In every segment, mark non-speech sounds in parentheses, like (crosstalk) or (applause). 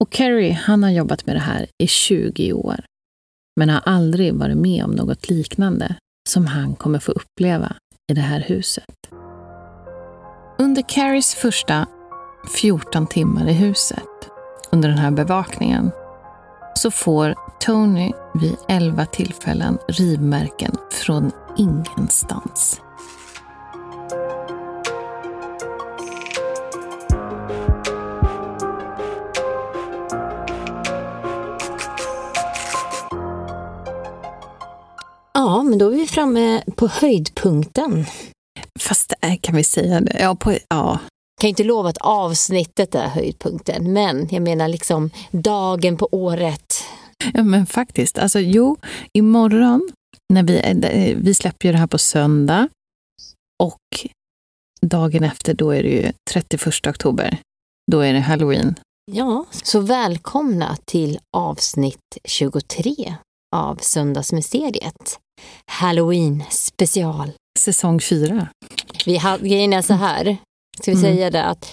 Och Kerry, han har jobbat med det här i 20 år. Men har aldrig varit med om något liknande som han kommer få uppleva i det här huset. Under Carries första 14 timmar i huset, under den här bevakningen, så får Tony vid 11 tillfällen rivmärken från ingenstans. Ja, men då är vi framme på höjdpunkten. Fast äh, kan vi säga det? Ja, på, ja. Kan inte lova att avsnittet är höjdpunkten, men jag menar liksom dagen på året. ja, men faktiskt. Alltså, jo, imorgon, när vi, eh, vi släpper ju det här på söndag och dagen efter, då är det ju 31 oktober. Då är det halloween. Ja, så välkomna till avsnitt 23 av Söndagsmysteriet. Halloween special. Säsong fyra. Vi har, grejen är så här, ska vi Mm. säga det att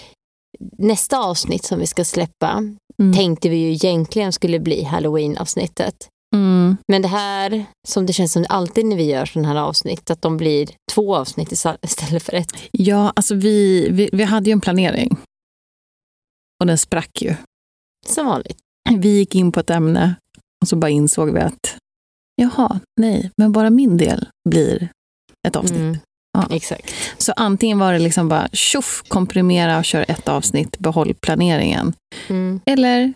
nästa avsnitt som vi ska släppa Mm. tänkte vi ju egentligen skulle bli halloween-avsnittet. Mm. Men det här, som det känns som alltid när vi gör sådana här avsnitt, att de blir två avsnitt istället för ett. Ja, alltså vi, vi, vi hade ju en planering. Och den sprack ju. Som vanligt. Vi gick in på ett ämne och så bara insåg vi att jaha, nej, men bara min del blir ett avsnitt. Mm. Ja. Exakt. Så antingen var det liksom bara tjoff, komprimera och kör ett avsnitt, behåll planeringen. Mm. Eller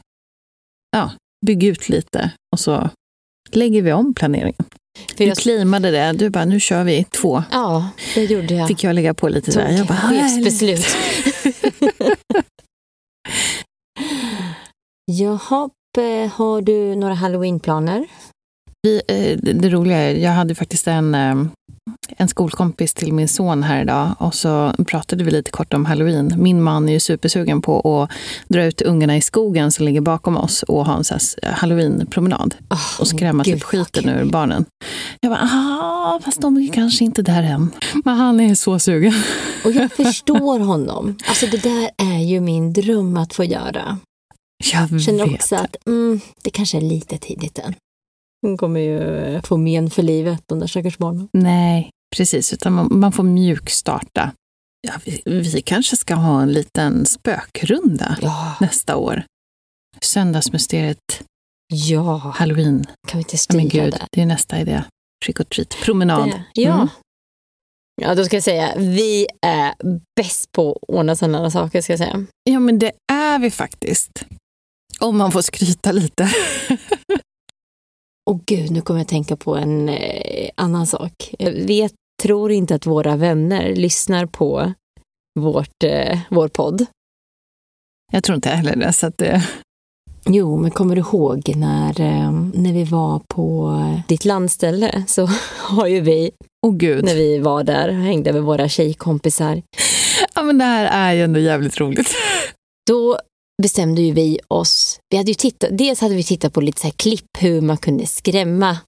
ja, bygg ut lite och så lägger vi om planeringen. För Du jag, claimade det, du bara nu kör vi två. ja, det gjorde jag. Fick jag lägga på lite där. Jag bara, chefsbeslut. (laughs) (laughs) Jaha, eh, har du några halloweenplaner? Vi, eh, det, roliga är, jag hade faktiskt en, eh, en skolkompis till min son här idag och så pratade vi lite kort om halloween. Min man är ju supersugen på att dra ut ungarna i skogen som ligger bakom oss och ha en här halloween-promenad Oh, och skrämma typ skiten ur barnen. Jag bara, ah, fast de är kanske inte där än. Men han är så sugen. (laughs) Och jag förstår honom. Alltså det där är ju min dröm att få göra. Jag Känner också att mm, det kanske är lite tidigt än. Hon kommer ju få men för livet, de där stackars barnen. Nej, precis. Utan man, man får mjukstarta. Ja, vi, vi kanske ska ha en liten spökrunda Ja, nästa år. Söndagsmysteriet, ja. halloween. kan vi inte Ja, styra gud, det? det är nästa idé. Trick or treat. Promenad. det? Ja. Mm. Ja, då ska jag säga, vi är bäst på att ordna sådana saker, ska jag säga. Ja, men det är vi faktiskt. Om man får skryta lite. (laughs) Och gud, nu kommer jag att tänka på en eh, annan sak. Jag vet, tror inte att våra vänner lyssnar på vårt, eh, vår podd. Jag tror inte heller det. Så att det Jo, men kommer du ihåg när, eh, när vi var på ditt landställe så (laughs) har ju vi, Åh gud. när vi var där och hängde med våra tjejkompisar, Ja, men det här är ju ändå jävligt roligt. då bestämde ju vi oss, vi hade ju tittat, dels hade vi tittat på lite så här klipp hur man kunde skrämma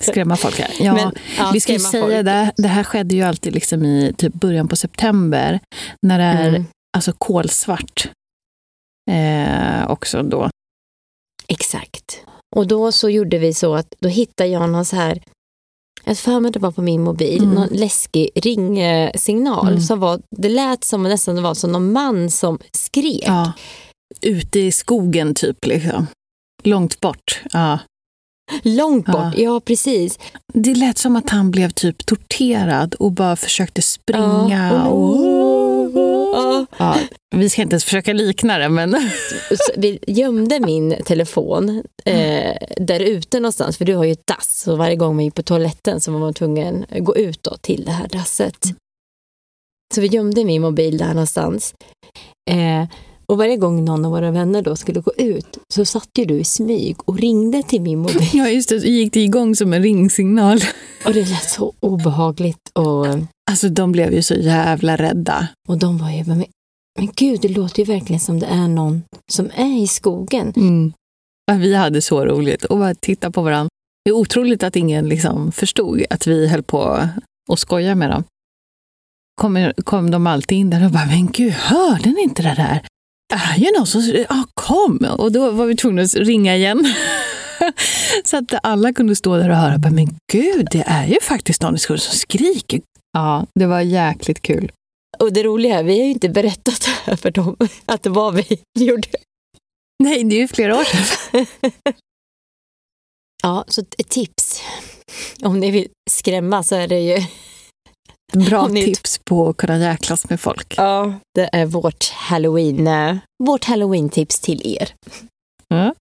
Skrämma folk. här. Ja, Men, ja, vi ska ju säga folk. det, det här skedde ju alltid liksom i typ början på september när det är Mm. alltså kolsvart. Eh, också då. Exakt. Och då så gjorde vi så att då hittade jag någon så här, jag för mig det var på min mobil, Mm. någon läskig ringsignal. Mm. Som var, det lät som nästan det var som någon man som skrek. Ja. Ute i skogen typ. Liksom. Långt bort. Ja. Långt bort, Ja. ja, precis. Det lät som att han blev typ torterad och bara försökte springa. Ja. Och... Ja. Ja, vi ska inte ens försöka likna det, men Så vi gömde min telefon eh, där ute någonstans, för du har ju ett dass. Så varje gång man gick på toaletten så var man tvungen att gå ut då till det här dasset. Så vi gömde min mobil där någonstans. Eh, och varje gång någon av våra vänner då skulle gå ut så satt ju du i smyg och ringde till min mobil. (laughs) ja, just det, så gick det igång som en ringsignal. Och det lät så obehagligt. Och, Alltså de blev ju så jävla rädda. och de var ju men, men gud, det låter ju verkligen som det är någon som är i skogen. Mm. Vi hade så roligt och bara titta på varandra. Det är otroligt att ingen liksom förstod att vi höll på och skoja med dem. Kom, kom de alltid in där och bara, men gud, hörde ni inte det där? Är ju någon som, ja kom! Och då var vi tvungna att ringa igen. så att alla kunde stå där och höra, men gud, det är ju faktiskt någon i skolan som skriker. Ja, det var jäkligt kul. Och det roliga är, vi har ju inte berättat det här för dem, (laughs) att det var vi gjorde. Nej, det är ju flera år sedan. Ja, så ett tips. Om ni vill skrämma så är det ju... Bra ni- tips på att kunna jäklas med folk. Ja, det är vårt halloween, eh, vårt halloween-tips till er. Ja.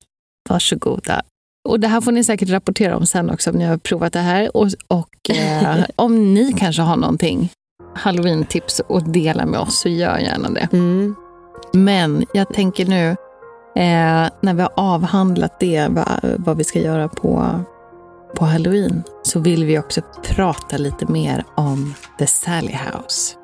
Varsågoda. Och det här får ni säkert rapportera om sen också om ni har provat det här. Och, och eh, (laughs) om ni kanske har någonting halloween-tips att dela med oss så gör gärna det. Mm. Men jag tänker nu eh, när vi har avhandlat det, vad, vad vi ska göra på, på halloween, så vill vi också prata lite mer om The Sally House.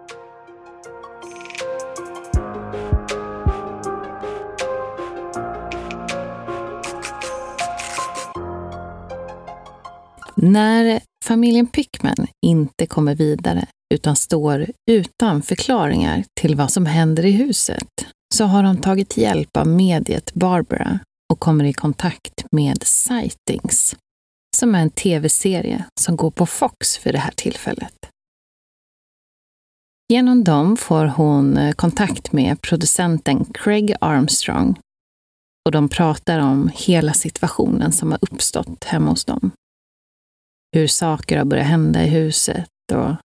När familjen Pickman inte kommer vidare utan står utan förklaringar till vad som händer i huset så har de tagit hjälp av mediet Barbara och kommer i kontakt med Sightings som är en tv-serie som går på Fox för det här tillfället. Genom dem får hon eh, kontakt med producenten Craig Armstrong och de pratar om hela situationen som har uppstått hemma hos dem. Hur saker har börjat hända i huset och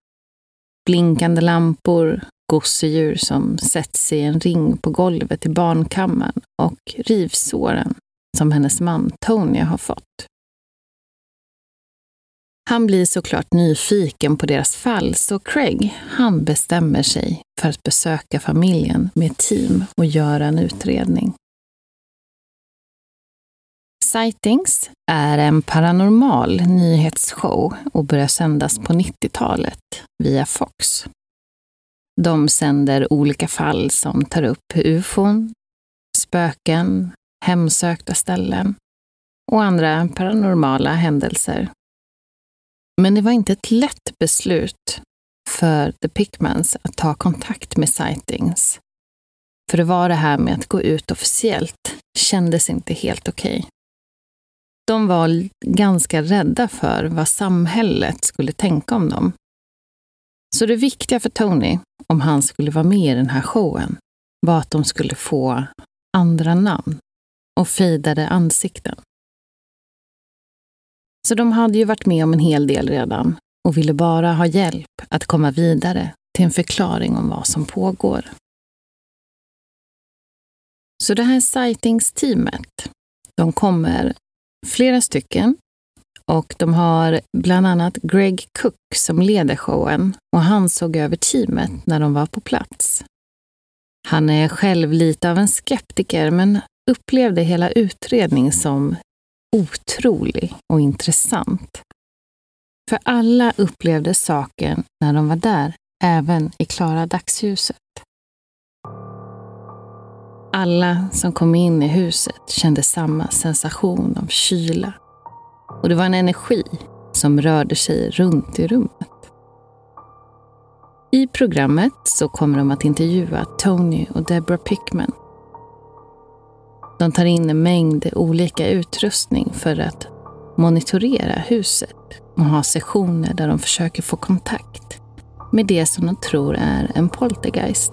blinkande lampor, gosedjur som sätts i en ring på golvet i barnkammaren och rivsåren som hennes man Tony har fått. Han blir såklart nyfiken på deras fall så Craig, han bestämmer sig för att besöka familjen med team och göra en utredning. Sightings är en paranormal nyhetsshow och börjar sändas på 90-talet via Fox. De sänder olika fall som tar upp ufon, spöken, hemsökta ställen och andra paranormala händelser. Men det var inte ett lätt beslut för The Pickmans att ta kontakt med Sightings. För det var det här med att gå ut officiellt kändes inte helt okej. De var ganska rädda för vad samhället skulle tänka om dem. Så det viktiga för Tony, om han skulle vara med i den här showen, var att de skulle få andra namn och fejdade ansikten. Så de hade ju varit med om en hel del redan och ville bara ha hjälp att komma vidare till en förklaring om vad som pågår. Så det här sightings-teamet, de kommer flera stycken och de har bland annat Greg Cook som leder showen och han såg över teamet när de var på plats. Han är själv lite av en skeptiker men upplevde hela utredningen som otrolig och intressant. För alla upplevde saken när de var där, även i klara dagsljuset. Alla som kom in i huset kände samma sensation av kyla. Och det var en energi som rörde sig runt i rummet. I programmet så kommer de att intervjua Tony och Deborah Pickman. De tar in en mängd olika utrustning för att monitorera huset och ha sessioner där de försöker få kontakt med det som de tror är en poltergeist.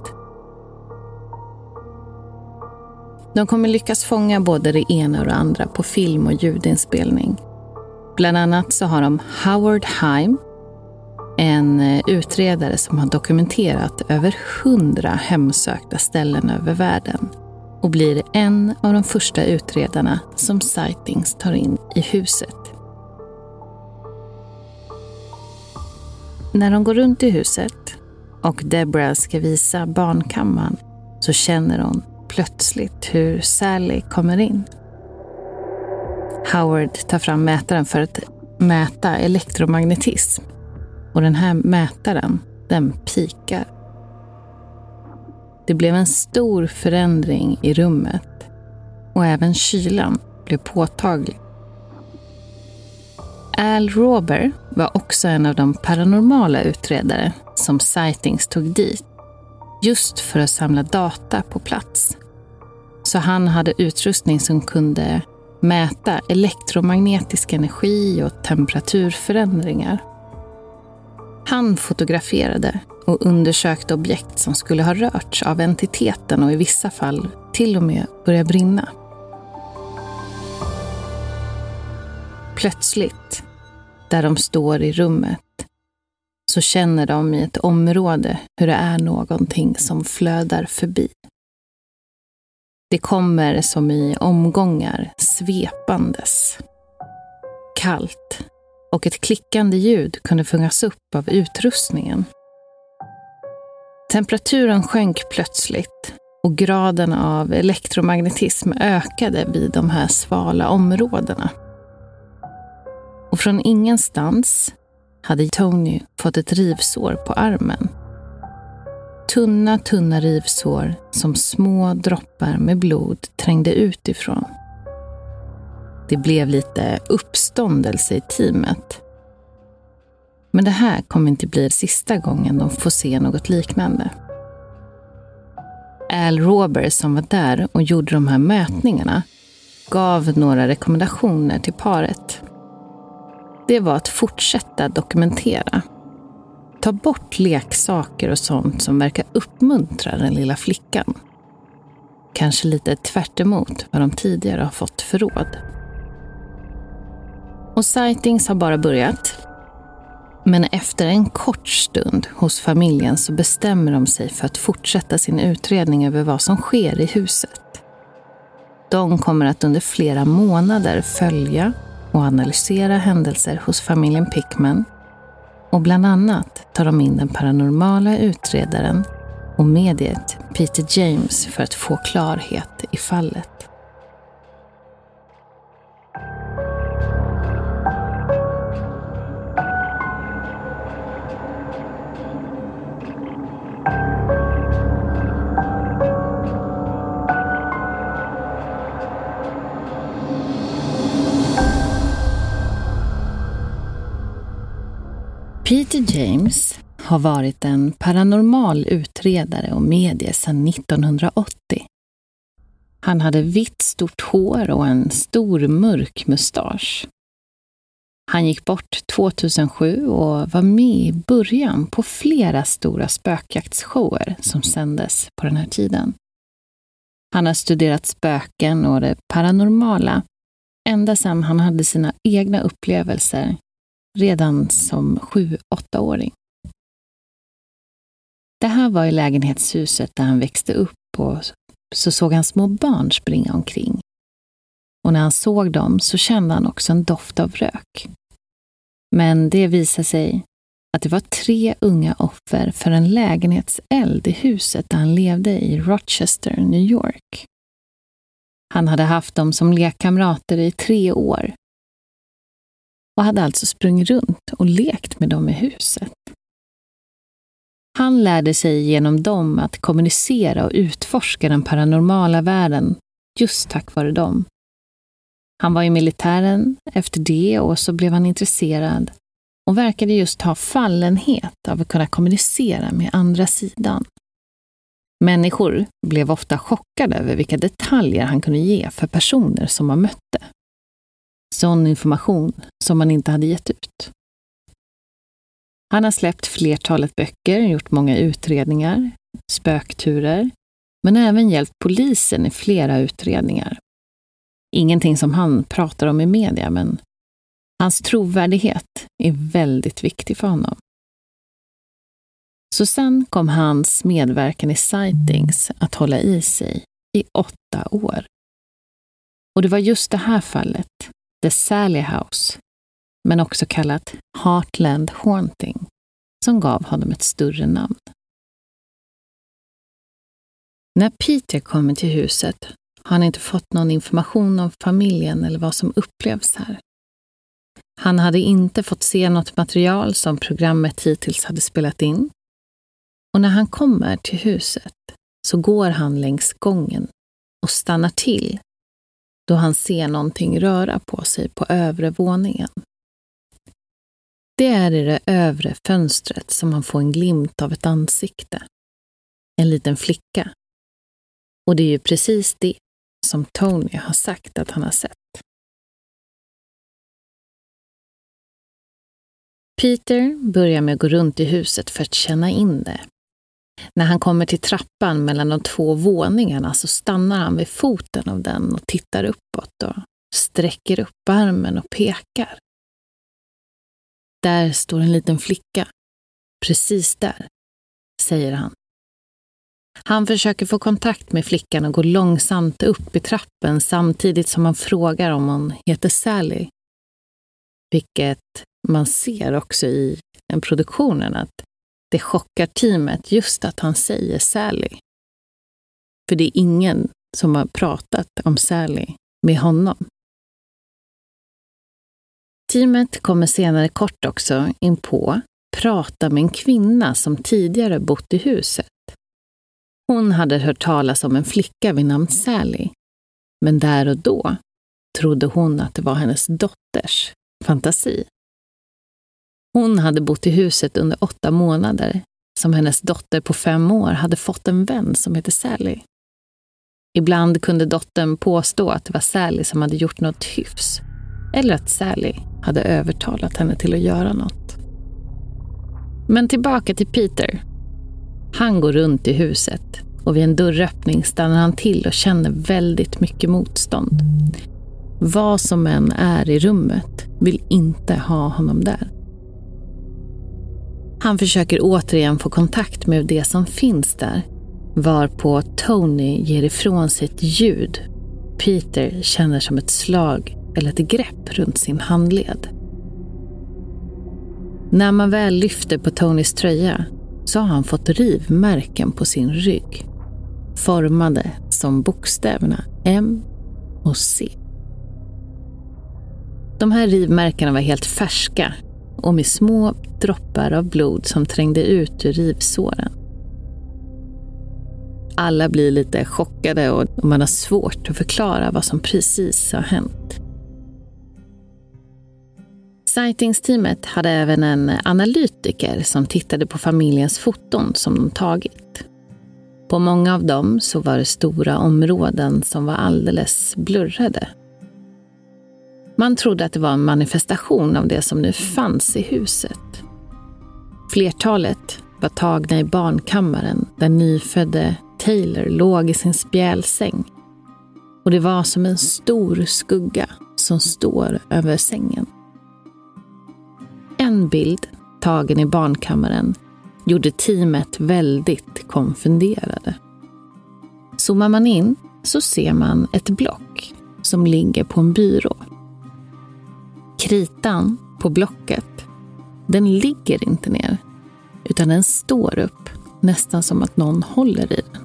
De kommer lyckas fånga både det ena och det andra på film och ljudinspelning. Bland annat så har de Howard Heim, en eh, utredare som har dokumenterat över hundra hemsökta ställen över världen och blir en av de första utredarna som Sightings tar in i huset. När de går runt i huset och Deborah ska visa barnkammaren så känner hon plötsligt hur Sally kommer in. Howard tar fram mätaren för att mäta elektromagnetism och den här mätaren, den pikar. Det blev en stor förändring i rummet och även kylan blev påtaglig. Al Rober var också en av de paranormala utredare som Sightings tog dit just för att samla data på plats. Så han hade utrustning som kunde mäta elektromagnetisk energi och temperaturförändringar. Han fotograferade och undersökte objekt som skulle ha rörts av entiteten och i vissa fall till och med börjat brinna. Plötsligt, där de står i rummet, så känner de i ett område hur det är någonting som flödar förbi. Det kommer som i omgångar, svepandes. Kallt och ett klickande ljud kunde fångas upp av utrustningen. Temperaturen sjönk plötsligt och graden av elektromagnetism ökade vid de här svala områdena. Och från ingenstans hade Tony fått ett rivsår på armen. Tunna, tunna rivsår som små droppar med blod trängde ut ifrån. Det blev lite uppståndelse i teamet. Men det här kommer inte bli sista gången de får se något liknande. Al Roberts som var där och gjorde de här mätningarna gav några rekommendationer till paret. Det var att fortsätta dokumentera. Ta bort leksaker och sånt som verkar uppmuntra den lilla flickan. Kanske lite tvärt vad de tidigare har fått för råd. Och sightings har bara börjat. Men efter en kort stund hos familjen så bestämmer de sig för att fortsätta sin utredning över vad som sker i huset. De kommer att under flera månader följa och analysera händelser hos familjen Pickman och bland annat tar de in den paranormala utredaren och mediet Peter James för att få klarhet i fallet. Peter James har varit en paranormal utredare och medie sedan 1980. Han hade vitt stort hår och en stor mörk mustasch. Han gick bort 2007 och var med i början på flera stora spökjaktsshower som sändes på den här tiden. Han har studerat spöken och det paranormala ända sedan han hade sina egna upplevelser redan som sju, åttaåring. Det här var i lägenhetshuset där han växte upp och så såg han små barn springa omkring. Och när han såg dem så kände han också en doft av rök. Men det visade sig att det var tre unga offer för en lägenhetseld i huset där han levde i Rochester, New York. Han hade haft dem som lekkamrater i tre år och hade alltså sprungit runt och lekt med dem i huset. Han lärde sig genom dem att kommunicera och utforska den paranormala världen just tack vare dem. Han var i militären efter det och så blev han intresserad och verkade just ha fallenhet av att kunna kommunicera med andra sidan. Människor blev ofta chockade över vilka detaljer han kunde ge för personer som han mötte. Sån information som man inte hade gett ut. Han har släppt flertalet böcker, gjort många utredningar, spökturer, men även hjälpt polisen i flera utredningar. Ingenting som han pratar om i media, men hans trovärdighet är väldigt viktig för honom. Så sen kom hans medverkan i Sightings att hålla i sig i åtta år. Och det var just det här fallet, The Sally House, men också kallat Heartland Haunting, som gav honom ett större namn. När Peter kommer till huset har han inte fått någon information om familjen eller vad som upplevs här. Han hade inte fått se något material som programmet hittills hade spelat in. Och när han kommer till huset så går han längs gången och stannar till då han ser någonting röra på sig på övre våningen. Det är i det övre fönstret som han får en glimt av ett ansikte. En liten flicka. Och det är ju precis det som Tony har sagt att han har sett. Peter börjar med att gå runt i huset för att känna in det. När han kommer till trappan mellan de två våningarna så stannar han vid foten av den och tittar uppåt och sträcker upp armen och pekar. Där står en liten flicka. Precis där, säger han. Han försöker få kontakt med flickan och går långsamt upp i trappen samtidigt som han frågar om hon heter Sally. Vilket man ser också i produktionen att det chockar teamet just att han säger Sally. För det är ingen som har pratat om Sally med honom. Teamet kommer senare kort också in på prata med en kvinna som tidigare bott i huset. Hon hade hört talas om en flicka vid namn Sally, men där och då trodde hon att det var hennes dotters fantasi. Hon hade bott i huset under åtta månader, som hennes dotter på fem år hade fått en vän som hette Sally. Ibland kunde dottern påstå att det var Sally som hade gjort något hyfs, eller att Sally hade övertalat henne till att göra något. Men tillbaka till Peter. Han går runt i huset och vid en dörröppning stannar han till och känner väldigt mycket motstånd. Vad som än är i rummet vill inte ha honom där. Han försöker återigen få kontakt med det som finns där, varpå Tony ger ifrån sig ett ljud Peter känner som ett slag eller ett grepp runt sin handled. När man väl lyfter på Tonys tröja så har han fått rivmärken på sin rygg, formade som bokstäverna M och C. De här rivmärkena var helt färska och med små droppar av blod som trängde ut ur rivsåren. Alla blir lite chockade och man har svårt att förklara vad som precis har hänt. Sightings-teamet hade även en analytiker som tittade på familjens foton som de tagit. På många av dem så var det stora områden som var alldeles blurrade. Man trodde att det var en manifestation av det som nu fanns i huset. Flertalet var tagna i barnkammaren där nyfödde Taylor låg i sin spjälsäng. Och det var som en stor skugga som står över sängen. En bild, tagen i barnkammaren, gjorde teamet väldigt konfunderade. Zoomar man in så ser man ett block som ligger på en byrå. Kritan på blocket, den ligger inte ner, utan den står upp, nästan som att någon håller i den.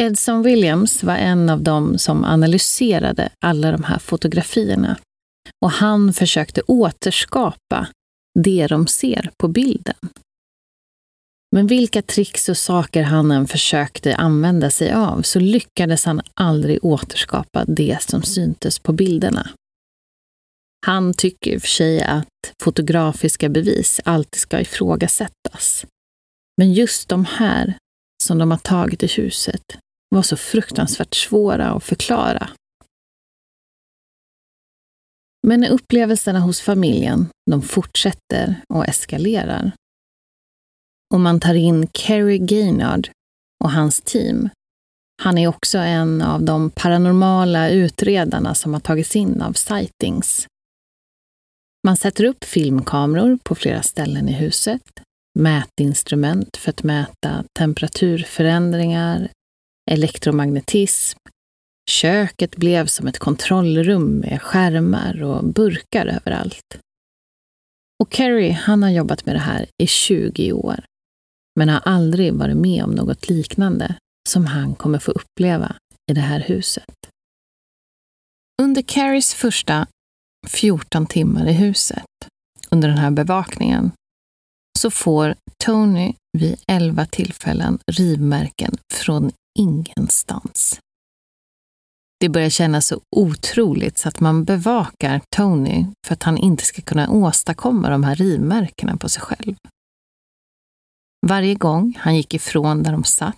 Edson Williams var en av dem som analyserade alla de här fotografierna och han försökte återskapa det de ser på bilden. Men vilka tricks och saker han än försökte använda sig av så lyckades han aldrig återskapa det som syntes på bilderna. Han tycker i och för sig att fotografiska bevis alltid ska ifrågasättas. Men just de här som de har tagit i huset var så fruktansvärt svåra att förklara. Men upplevelserna hos familjen, de fortsätter och eskalerar. Och man tar in Kerry Gaynard och hans team. Han är också en av de paranormala utredarna som har tagits in av Sightings. Man sätter upp filmkameror på flera ställen i huset, mätinstrument för att mäta temperaturförändringar, elektromagnetism. Köket blev som ett kontrollrum med skärmar och burkar överallt. Och Kerry, han har jobbat med det här i 20 år, men har aldrig varit med om något liknande som han kommer få uppleva i det här huset. Under Carries första 14 timmar i huset, under den här bevakningen, så får Tony vid 11 tillfällen rivmärken från ingenstans. Det börjar kännas så otroligt så att man bevakar Tony för att han inte ska kunna åstadkomma de här rivmärkena på sig själv. Varje gång han gick ifrån där de satt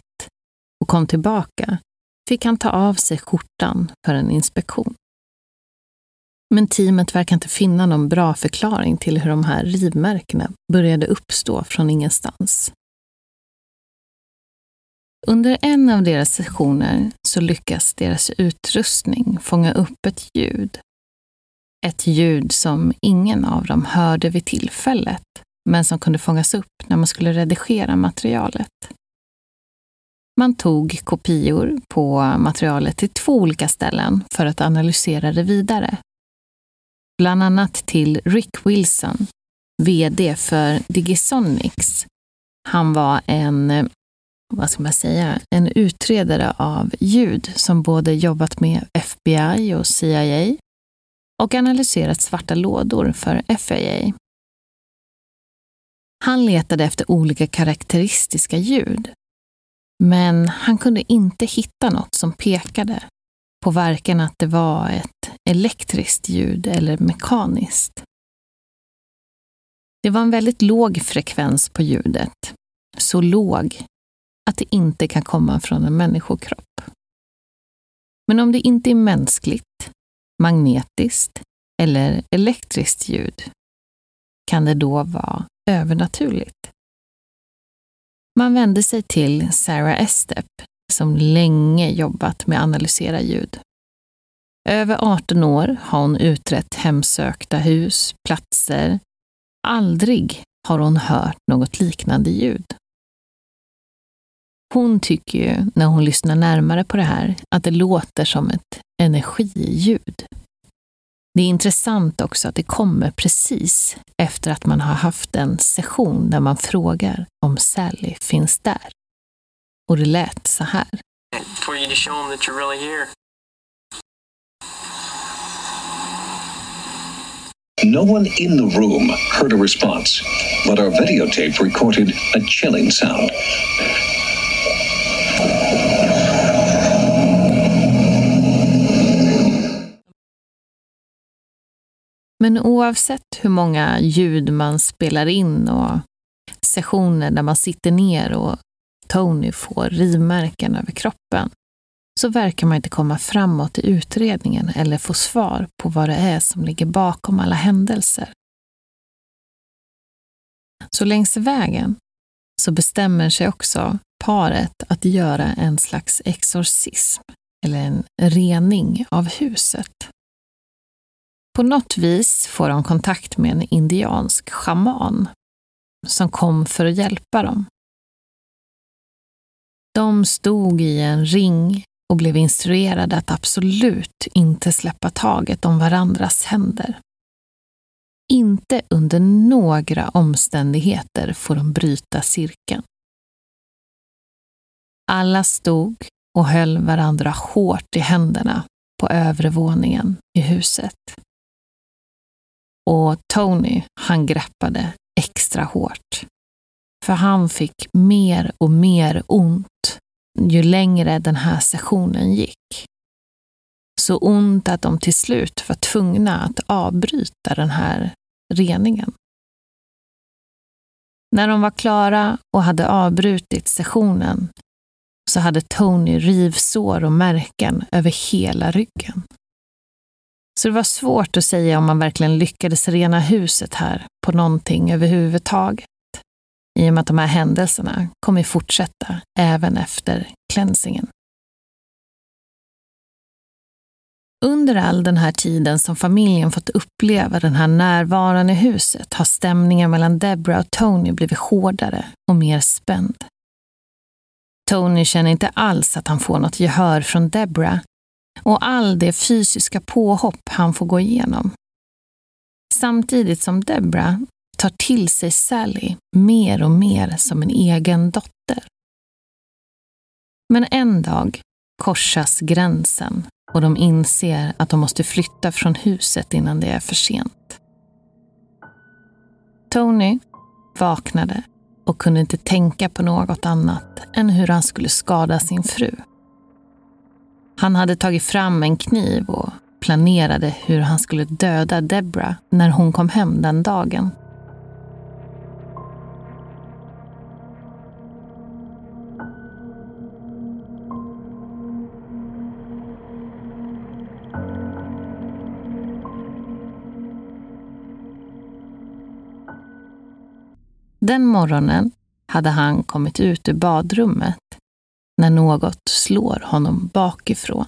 och kom tillbaka fick han ta av sig skjortan för en inspektion. Men teamet verkar inte finna någon bra förklaring till hur de här rivmärkena började uppstå från ingenstans. Under en av deras sessioner så lyckas deras utrustning fånga upp ett ljud. Ett ljud som ingen av dem hörde vid tillfället, men som kunde fångas upp när man skulle redigera materialet. Man tog kopior på materialet till två olika ställen för att analysera det vidare. Bland annat till Rick Wilson, VD för Digisonics. Han var en vad ska man säga, en utredare av ljud som både jobbat med FBI och CIA och analyserat svarta lådor för FAA. Han letade efter olika karaktäristiska ljud, men han kunde inte hitta något som pekade på varken att det var ett elektriskt ljud eller mekaniskt. Det var en väldigt låg frekvens på ljudet, så låg att det inte kan komma från en människokropp. Men om det inte är mänskligt, magnetiskt eller elektriskt ljud, kan det då vara övernaturligt? Man vände sig till Sarah Estep, som länge jobbat med att analysera ljud. Över 18 år har hon utrett hemsökta hus, platser. Aldrig har hon hört något liknande ljud. Hon tycker ju, när hon lyssnar närmare på det här, att det låter som ett energiljud. Det är intressant också att det kommer precis efter att man har haft en session där man frågar om Sally finns där. Och det lät så här. For you to show them that you're really here. No one in the room heard a response, but our videotape recorded a chilling sound. Men oavsett hur många ljud man spelar in och sessioner där man sitter ner och Tony får rivmärken över kroppen, så verkar man inte komma framåt i utredningen eller få svar på vad det är som ligger bakom alla händelser. Så längs vägen så bestämmer sig också paret att göra en slags exorcism eller en rening av huset. På något vis får de kontakt med en indiansk schaman som kom för att hjälpa dem. De stod i en ring och blev instruerade att absolut inte släppa taget om varandras händer. Inte under några omständigheter får de bryta cirkeln. Alla stod och höll varandra hårt i händerna på övre våningen i huset. Och Tony, han greppade extra hårt. För han fick mer och mer ont ju längre den här sessionen gick. Så ont att de till slut var tvungna att avbryta den här reningen. När de var klara och hade avbrutit sessionen så hade Tony rivsår och märken över hela ryggen. Så det var svårt att säga om man verkligen lyckades rena huset här på någonting överhuvudtaget. I och med att de här händelserna kommer fortsätta även efter cleansingen. Under all den här tiden som familjen fått uppleva den här närvaron i huset har stämningen mellan Debra och Tony blivit hårdare och mer spänd. Tony känner inte alls att han får något gehör från Deborah och all det fysiska påhopp han får gå igenom. Samtidigt som Deborah tar till sig Sally mer och mer som en egen dotter. Men en dag korsas gränsen och de inser att de måste flytta från huset innan det är för sent. Tony vaknade och kunde inte tänka på något annat än hur han skulle skada sin fru. Han hade tagit fram en kniv och planerade hur han skulle döda Debra när hon kom hem den dagen. Den morgonen hade han kommit ut ur badrummet när något slår honom bakifrån.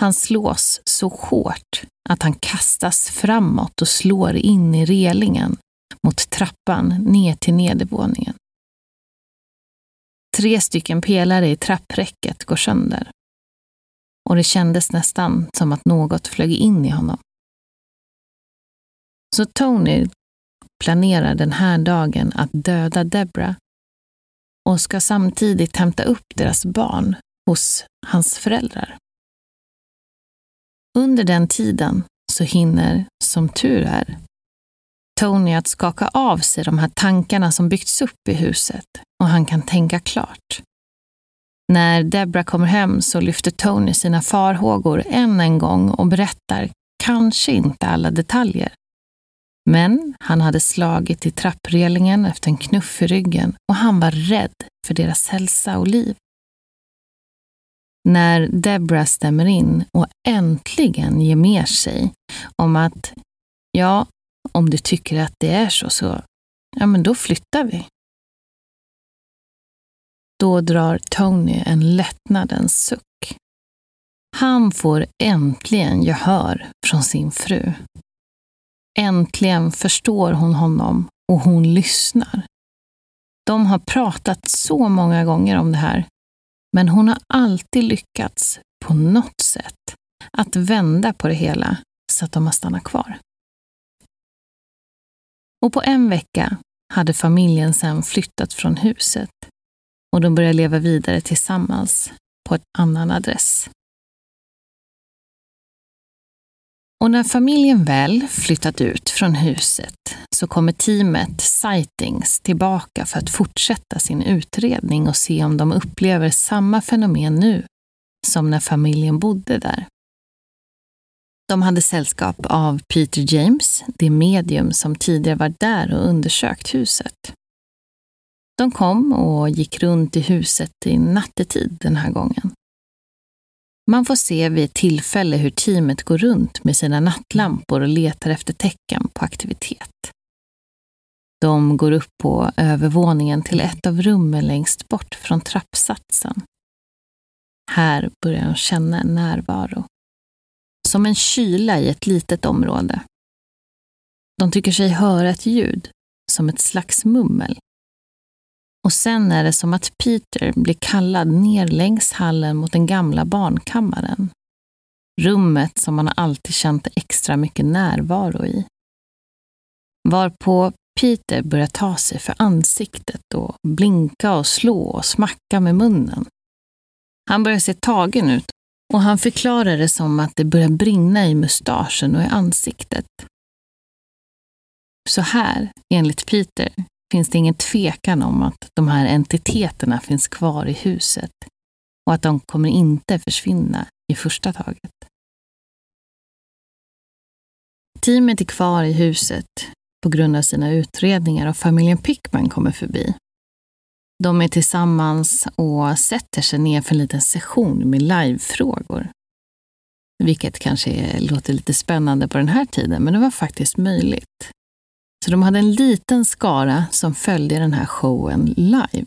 Han slås så hårt att han kastas framåt och slår in i relingen mot trappan ner till nedervåningen. Tre stycken pelare i trappräcket går sönder. Och det kändes nästan som att något flög in i honom. Så Tony planerar den här dagen att döda Debra och ska samtidigt hämta upp deras barn hos hans föräldrar. Under den tiden så hinner, som tur är, Tony att skaka av sig de här tankarna som byggts upp i huset och han kan tänka klart. När Debra kommer hem så lyfter Tony sina farhågor än en gång och berättar kanske inte alla detaljer, men han hade slagit i trapprelingen efter en knuff i ryggen och han var rädd för deras hälsa och liv. När Debra stämmer in och äntligen ger med sig om att ja, om du tycker att det är så, så ja, men då flyttar vi. Då drar Tony en lättnadens suck. Han får äntligen gehör från sin fru. Äntligen förstår hon honom och hon lyssnar. De har pratat så många gånger om det här, men hon har alltid lyckats på något sätt att vända på det hela så att de har stannat kvar. Och på en vecka hade familjen sedan flyttat från huset och de började leva vidare tillsammans på en annan adress. Och när familjen väl flyttat ut från huset så kommer teamet Sightings tillbaka för att fortsätta sin utredning och se om de upplever samma fenomen nu som när familjen bodde där. De hade sällskap av Peter James, det medium som tidigare var där och undersökt huset. De kom och gick runt i huset i nattetid den här gången. Man får se vid ett tillfälle hur teamet går runt med sina nattlampor och letar efter tecken på aktivitet. De går upp på övervåningen till ett av rummen längst bort från trappsatsen. Här börjar de känna en närvaro. Som en kyla i ett litet område. De tycker sig höra ett ljud, som ett slags mummel. Och sen är det som att Peter blir kallad ner längs hallen mot den gamla barnkammaren. Rummet som han alltid känt extra mycket närvaro i. Varpå Peter börjar ta sig för ansiktet och blinka och slå och smacka med munnen. Han börjar se tagen ut och han förklarar det som att det börjar brinna i mustaschen och i ansiktet. Så här, enligt Peter, finns det ingen tvekan om att de här entiteterna finns kvar i huset och att de kommer inte försvinna i första taget. Teamet är kvar i huset på grund av sina utredningar och familjen Pickman kommer förbi. De är tillsammans och sätter sig ner för en liten session med livefrågor. Vilket kanske låter lite spännande på den här tiden, men det var faktiskt möjligt. Så de hade en liten skara som följde den här showen live.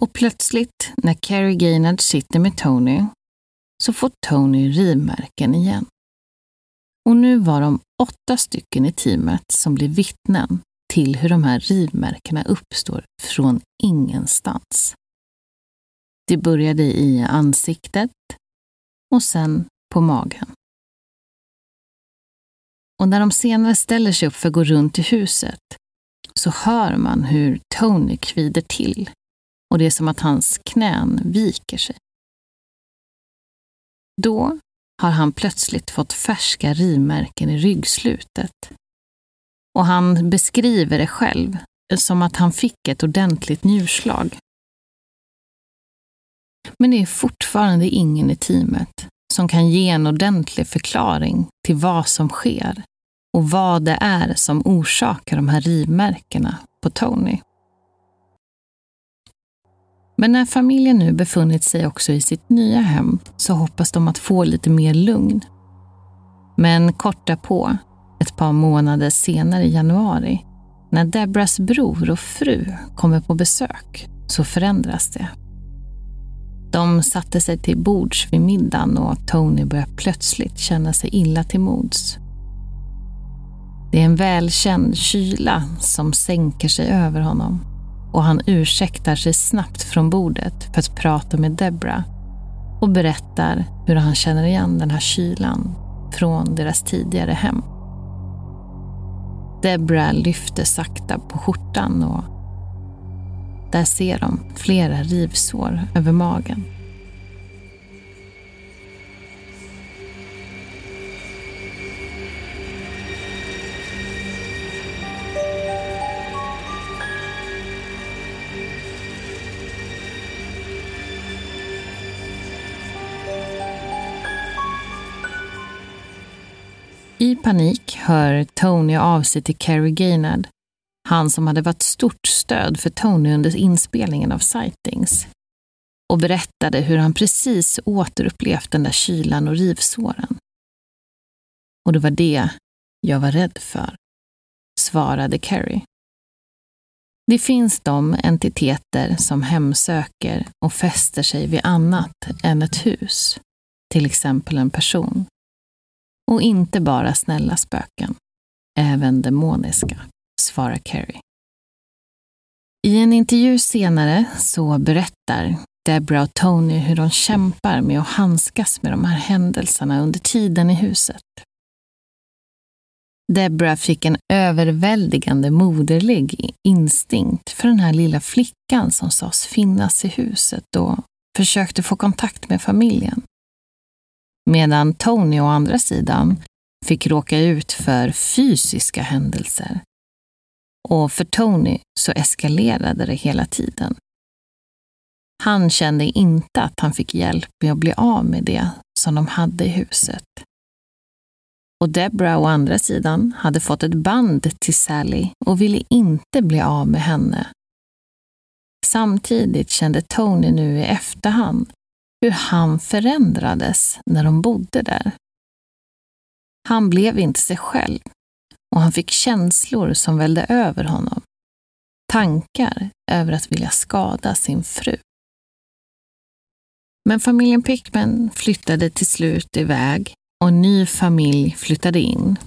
Och plötsligt, när Carrie Gaynard sitter med Tony, så får Tony rivmärken igen. Och nu var de åtta stycken i teamet som blir vittnen till hur de här rivmärkena uppstår från ingenstans. Det började i ansiktet och sen på magen. Och när de senare ställer sig upp för att gå runt i huset så hör man hur Tony kvider till och det är som att hans knän viker sig. Då har han plötsligt fått färska rivmärken i ryggslutet. Och han beskriver det själv som att han fick ett ordentligt njurslag. Men det är fortfarande ingen i teamet som kan ge en ordentlig förklaring till vad som sker och vad det är som orsakar de här rivmärkena på Tony. Men när familjen nu befunnit sig också i sitt nya hem så hoppas de att få lite mer lugn. Men kort därpå, ett par månader senare i januari, när Debras bror och fru kommer på besök, så förändras det. De satte sig till bords vid middagen och Tony börjar plötsligt känna sig illa till mods. Det är en välkänd kyla som sänker sig över honom och han ursäktar sig snabbt från bordet för att prata med Debra och berättar hur han känner igen den här kylan från deras tidigare hem. Debra lyfter sakta på skjortan och där ser de flera rivsår över magen. I panik hör Tony av sig till Carrie Gaynard, han som hade varit stort stöd för Tony under inspelningen av Sightings, och berättade hur han precis återupplevt den där kylan och rivsåren. Och det var det jag var rädd för, svarade Carrie. Det finns de entiteter som hemsöker och fäster sig vid annat än ett hus, till exempel en person. Och inte bara snälla spöken, även demoniska, svarar Carrie. I en intervju senare så berättar Debra och Tony hur de kämpar med att handskas med de här händelserna under tiden i huset. Debra fick en överväldigande moderlig instinkt för den här lilla flickan som sades finnas i huset och försökte få kontakt med familjen medan Tony å andra sidan fick råka ut för fysiska händelser. Och för Tony så eskalerade det hela tiden. Han kände inte att han fick hjälp med att bli av med det som de hade i huset. Och Debra å andra sidan hade fått ett band till Sally och ville inte bli av med henne. Samtidigt kände Tony nu i efterhand hur han förändrades när de bodde där. Han blev inte sig själv och han fick känslor som välde över honom. Tankar över att vilja skada sin fru. Men familjen Pickman flyttade till slut iväg och en ny familj flyttade in.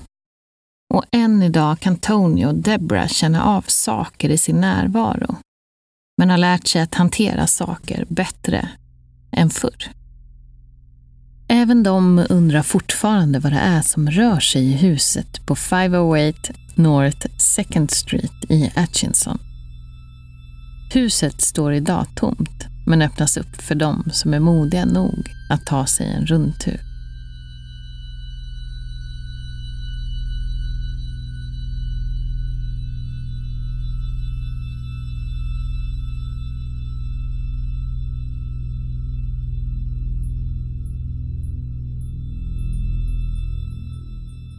Och än idag kan Tony och Deborah känna av saker i sin närvaro, men har lärt sig att hantera saker bättre än förr. Även de undrar fortfarande vad det är som rör sig i huset på 508 North Second Street i Atchison. Huset står idag tomt men öppnas upp för dem som är modiga nog att ta sig en rundtur.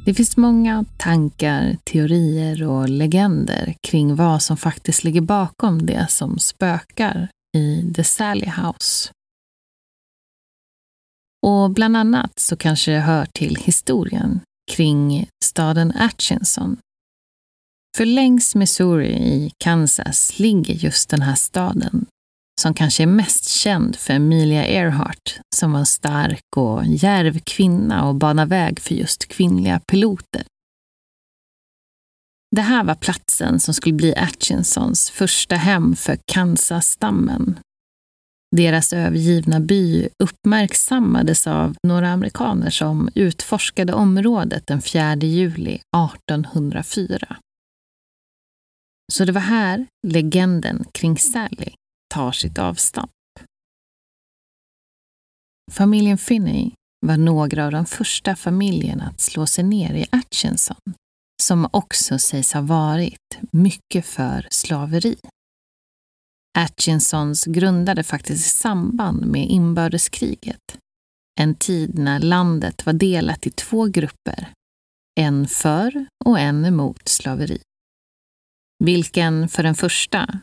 Det finns många tankar, teorier och legender kring vad som faktiskt ligger bakom det som spökar i The Sally House. Och bland annat så kanske det hör till historien kring staden Atchinson. För längs Missouri i Kansas ligger just den här staden som kanske är mest känd för Emilia Earhart som var en stark och djärv kvinna och banade väg för just kvinnliga piloter. Det här var platsen som skulle bli Atchinsons första hem för Kansas-stammen. Deras övergivna by uppmärksammades av några amerikaner som utforskade området den 4 juli 1804. Så det var här legenden kring Sally tar sitt avstamp. Familjen Finney var några av de första familjerna att slå sig ner i Atchinson, som också sägs ha varit mycket för slaveri. Atchinsons grundade faktiskt i samband med inbördeskriget, en tid när landet var delat i två grupper, en för och en emot slaveri. Vilken för den första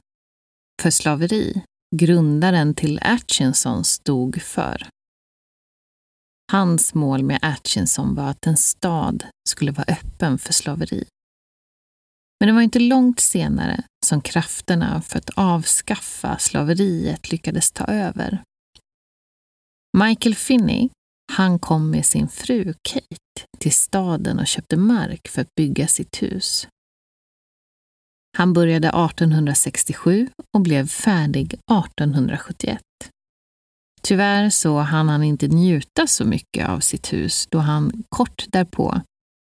för slaveri grundaren till Atchinson stod för. Hans mål med Atchinson var att en stad skulle vara öppen för slaveri. Men det var inte långt senare som krafterna för att avskaffa slaveriet lyckades ta över. Michael Finney, han kom med sin fru Kate till staden och köpte mark för att bygga sitt hus. Han började 1867 och blev färdig 1871. Tyvärr så hann han inte njuta så mycket av sitt hus då han kort därpå,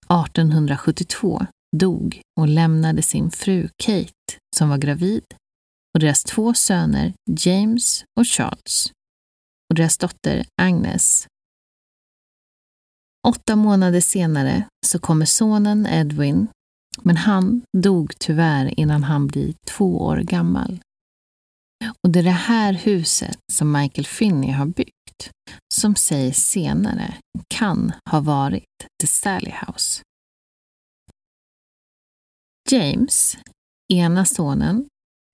1872, dog och lämnade sin fru Kate, som var gravid, och deras två söner James och Charles och deras dotter Agnes. Åtta månader senare så kommer sonen Edwin men han dog tyvärr innan han blir två år gammal. Och det är det här huset som Michael Finney har byggt som sägs senare kan ha varit The Sally House. James, ena sonen,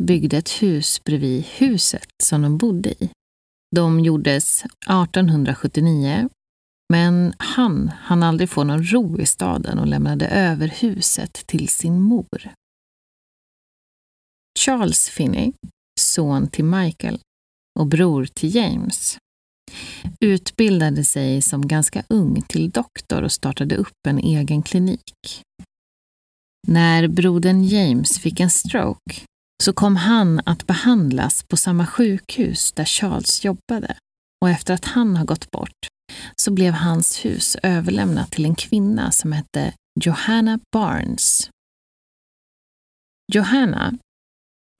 byggde ett hus bredvid huset som de bodde i. De gjordes 1879 men han hann aldrig få någon ro i staden och lämnade över huset till sin mor. Charles Finney, son till Michael och bror till James, utbildade sig som ganska ung till doktor och startade upp en egen klinik. När brodern James fick en stroke så kom han att behandlas på samma sjukhus där Charles jobbade och efter att han har gått bort så blev hans hus överlämnat till en kvinna som hette Johanna Barnes. Johanna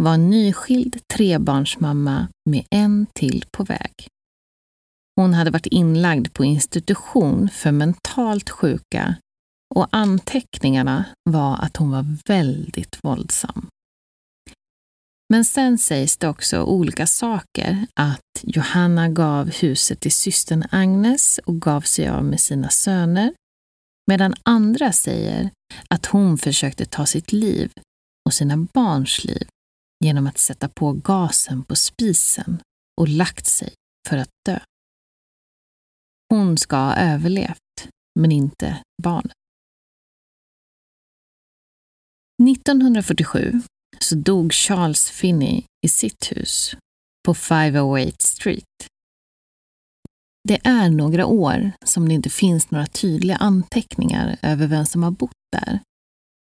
var nyskild trebarnsmamma med en till på väg. Hon hade varit inlagd på institution för mentalt sjuka och anteckningarna var att hon var väldigt våldsam. Men sen sägs det också olika saker, att Johanna gav huset till systern Agnes och gav sig av med sina söner, medan andra säger att hon försökte ta sitt liv och sina barns liv genom att sätta på gasen på spisen och lagt sig för att dö. Hon ska ha överlevt, men inte barnen. 1947 så dog Charles Finney i sitt hus på 508 Street. Det är några år som det inte finns några tydliga anteckningar över vem som har bott där.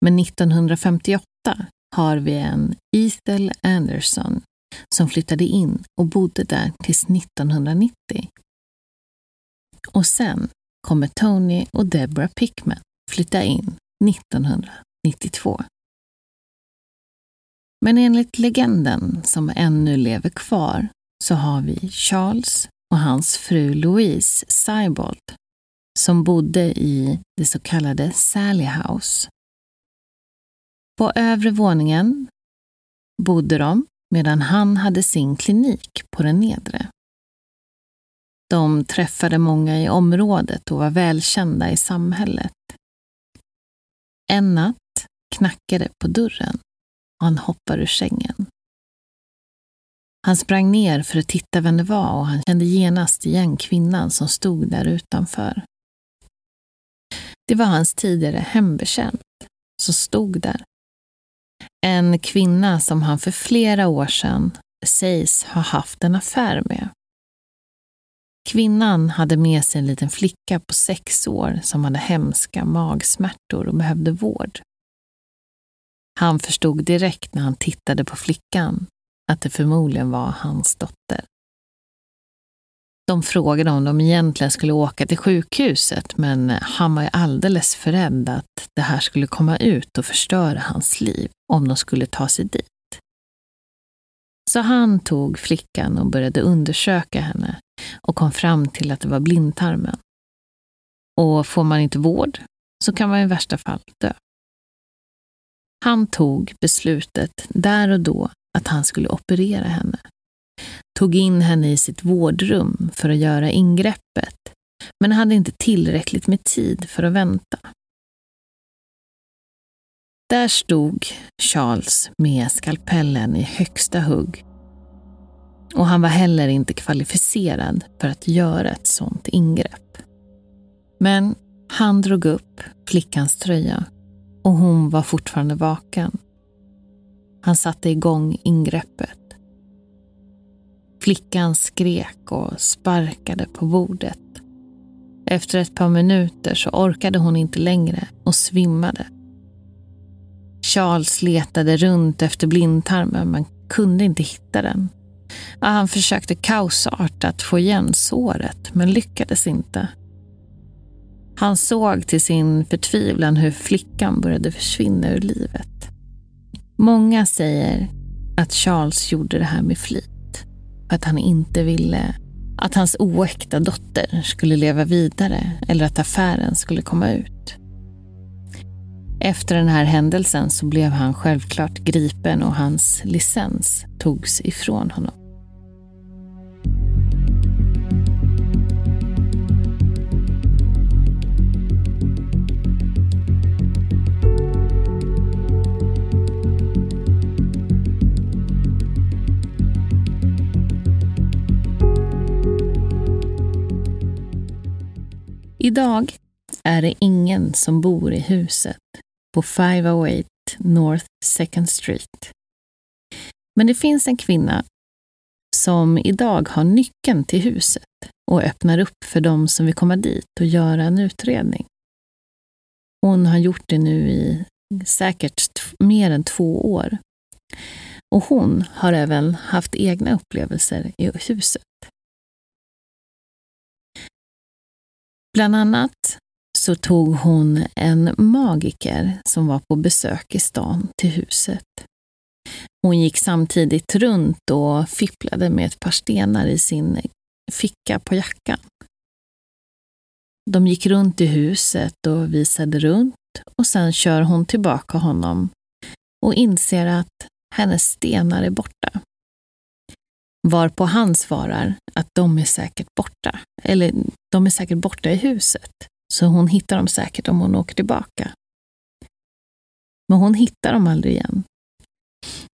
Men 1958 har vi en Ethel Anderson som flyttade in och bodde där tills 1990. Och sen kommer Tony och Deborah Pickman flytta in 1992. Men enligt legenden som ännu lever kvar så har vi Charles och hans fru Louise Seibold som bodde i det så kallade Sally House. På övre våningen bodde de medan han hade sin klinik på den nedre. De träffade många i området och var välkända i samhället. En natt knackade på dörren och han hoppar ur sängen. Han sprang ner för att titta vem det var och han kände genast igen kvinnan som stod där utanför. Det var hans tidigare hembetjänt som stod där. En kvinna som han för flera år sedan sägs ha haft en affär med. Kvinnan hade med sig en liten flicka på sex år som hade hemska magsmärtor och behövde vård. Han förstod direkt när han tittade på flickan att det förmodligen var hans dotter. De frågade om de egentligen skulle åka till sjukhuset, men han var ju alldeles för rädd att det här skulle komma ut och förstöra hans liv om de skulle ta sig dit. Så han tog flickan och började undersöka henne och kom fram till att det var blindtarmen. Och får man inte vård så kan man i värsta fall dö. Han tog beslutet där och då att han skulle operera henne. Tog in henne i sitt vårdrum för att göra ingreppet, men hade inte tillräckligt med tid för att vänta. Där stod Charles med skalpellen i högsta hugg. Och han var heller inte kvalificerad för att göra ett sådant ingrepp. Men han drog upp flickans tröja och hon var fortfarande vaken. Han satte igång ingreppet. Flickan skrek och sparkade på bordet. Efter ett par minuter så orkade hon inte längre och svimmade. Charles letade runt efter blindtarmen men kunde inte hitta den. Han försökte kaosartat få igen såret men lyckades inte. Han såg till sin förtvivlan hur flickan började försvinna ur livet. Många säger att Charles gjorde det här med flit. Att han inte ville att hans oäkta dotter skulle leva vidare eller att affären skulle komma ut. Efter den här händelsen så blev han självklart gripen och hans licens togs ifrån honom. Idag är det ingen som bor i huset på 508 North Second Street. Men det finns en kvinna som idag har nyckeln till huset och öppnar upp för dem som vill komma dit och göra en utredning. Hon har gjort det nu i säkert mer än två år. Och hon har även haft egna upplevelser i huset. Bland annat så tog hon en magiker som var på besök i stan till huset. Hon gick samtidigt runt och fipplade med ett par stenar i sin ficka på jackan. De gick runt i huset och visade runt och sen kör hon tillbaka honom och inser att hennes stenar är borta. Varpå han svarar att de är säkert borta. Eller de är säkert borta i huset. Så hon hittar dem säkert om hon åker tillbaka. Men hon hittar dem aldrig igen.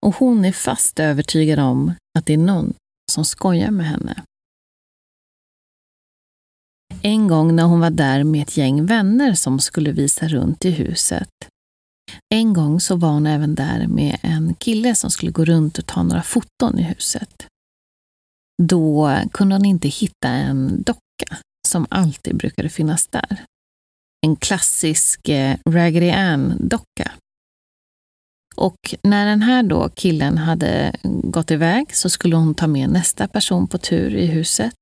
Och hon är fast övertygad om att det är någon som skojar med henne. En gång när hon var där med ett gäng vänner som skulle visa runt i huset. En gång så var hon även där med en kille som skulle gå runt och ta några foton i huset. Då kunde hon inte hitta en docka som alltid brukade finnas där. En klassisk eh, Raggedy Ann-docka. Och när den här då killen hade gått iväg så skulle hon ta med nästa person på tur i huset.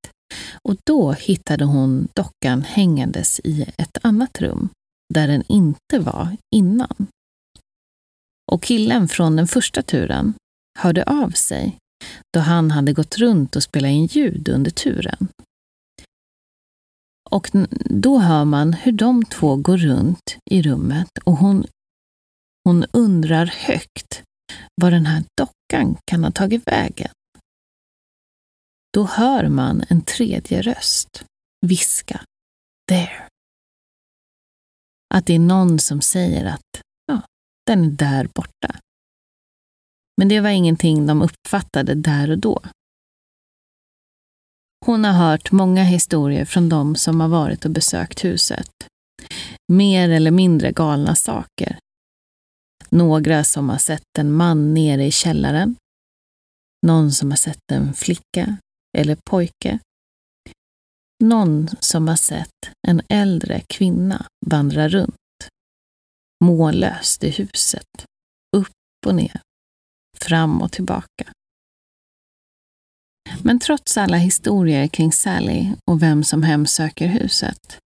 Och då hittade hon dockan hängandes i ett annat rum där den inte var innan. Och killen från den första turen hörde av sig då han hade gått runt och spelat in ljud under turen. Och då hör man hur de två går runt i rummet och hon, hon undrar högt var den här dockan kan ha tagit vägen. Då hör man en tredje röst viska There. Att det är någon som säger att ja, den är där borta. Men det var ingenting de uppfattade där och då. Hon har hört många historier från de som har varit och besökt huset. Mer eller mindre galna saker. Några som har sett en man nere i källaren. Någon som har sett en flicka eller pojke. Någon som har sett en äldre kvinna vandra runt. Mållöst i huset. Upp och ner. Fram och tillbaka. Men trots alla historier kring Sally och vem som hemsöker huset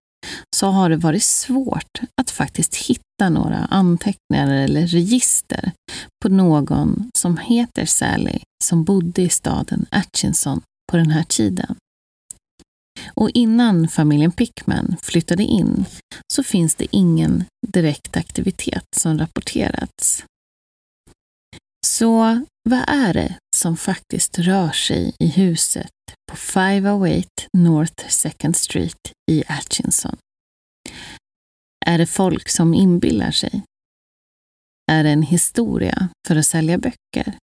så har det varit svårt att faktiskt hitta några anteckningar eller register på någon som heter Sally som bodde i staden Atchinson på den här tiden. Och innan familjen Pickman flyttade in så finns det ingen direkt aktivitet som rapporterats. Så vad är det som faktiskt rör sig i huset på 508 North Second Street i Atchinson? Är det folk som inbillar sig? Är det en historia för att sälja böcker?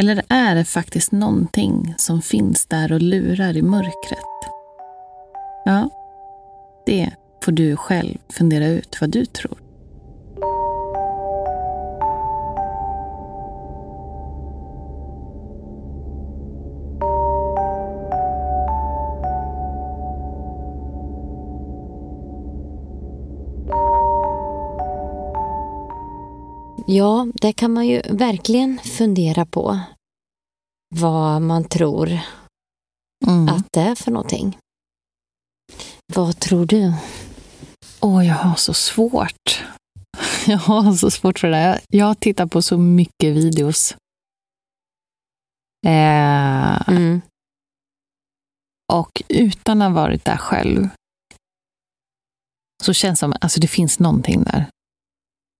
Eller är det faktiskt någonting som finns där och lurar i mörkret? Ja, det får du själv fundera ut vad du tror. Ja, det kan man ju verkligen fundera på. Vad man tror mm. att det är för någonting. Vad tror du? Åh, oh, jag har så svårt. (laughs) Jag har så svårt för det. Jag tittar på så mycket videos. Eh, mm. Och utan att ha varit där själv så känns det som att alltså, det finns någonting där.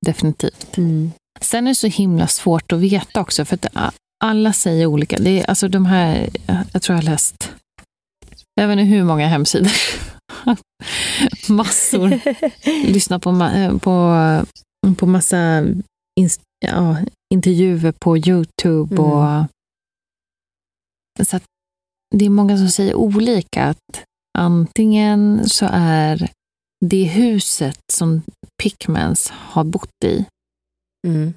Definitivt. Mm. Sen är det så himla svårt att veta också, för att alla säger olika. Det är alltså de här, jag tror jag har läst, jag vet inte hur många hemsidor. (laughs) Massor. (laughs) Lyssna på, på, på massa ja, intervjuer på Youtube. Mm. Och, så det är många som säger olika. Att antingen så är det huset som Pickmans har bott i mm.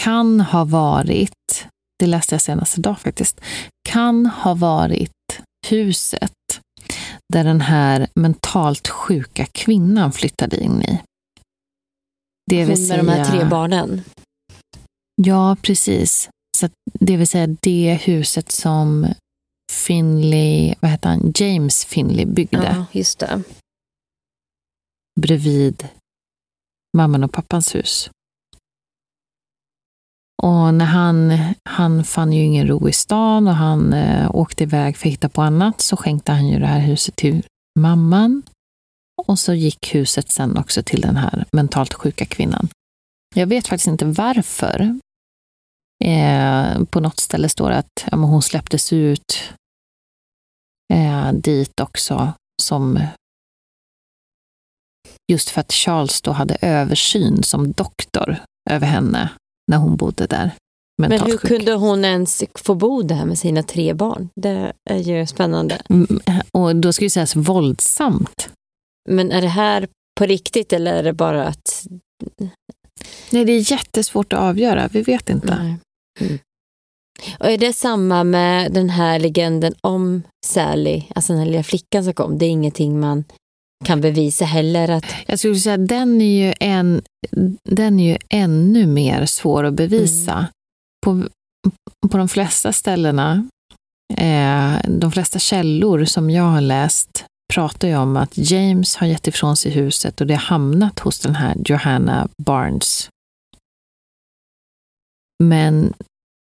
kan ha varit, det läste jag senast idag faktiskt, kan ha varit huset där den här mentalt sjuka kvinnan flyttade in i. Det vill säga, med de här tre barnen? Ja, precis. Så det vill säga det huset som Finley, vad heter han, James Finley byggde. Ja, just det. Bredvid mamman och pappans hus. Och när han, han fann ju ingen ro i stan och han eh, åkte iväg för att hitta på annat så skänkte han ju det här huset till mamman. Och så gick huset sen också till den här mentalt sjuka kvinnan. Jag vet faktiskt inte varför. Eh, på något ställe står det att ja, hon släpptes ut eh, dit också som just för att Charles då hade översyn som doktor över henne när hon bodde där. Men hur sjuk. kunde hon ens få bo där med sina tre barn? Det är ju spännande. Mm, och då ska ju sägas våldsamt. Men är det här på riktigt eller är det bara att... Nej, det är jättesvårt att avgöra. Vi vet inte. Mm. Och är det samma med den här legenden om Sally, alltså den här lilla flickan som kom? Det är ingenting man kan bevisa heller? Att... Jag skulle säga att den är ju, en, den är ju ännu mer svår att bevisa. Mm. På, på de flesta ställena, eh, de flesta källor som jag har läst pratar ju om att James har gett ifrån sig huset och det har hamnat hos den här Johanna Barnes Men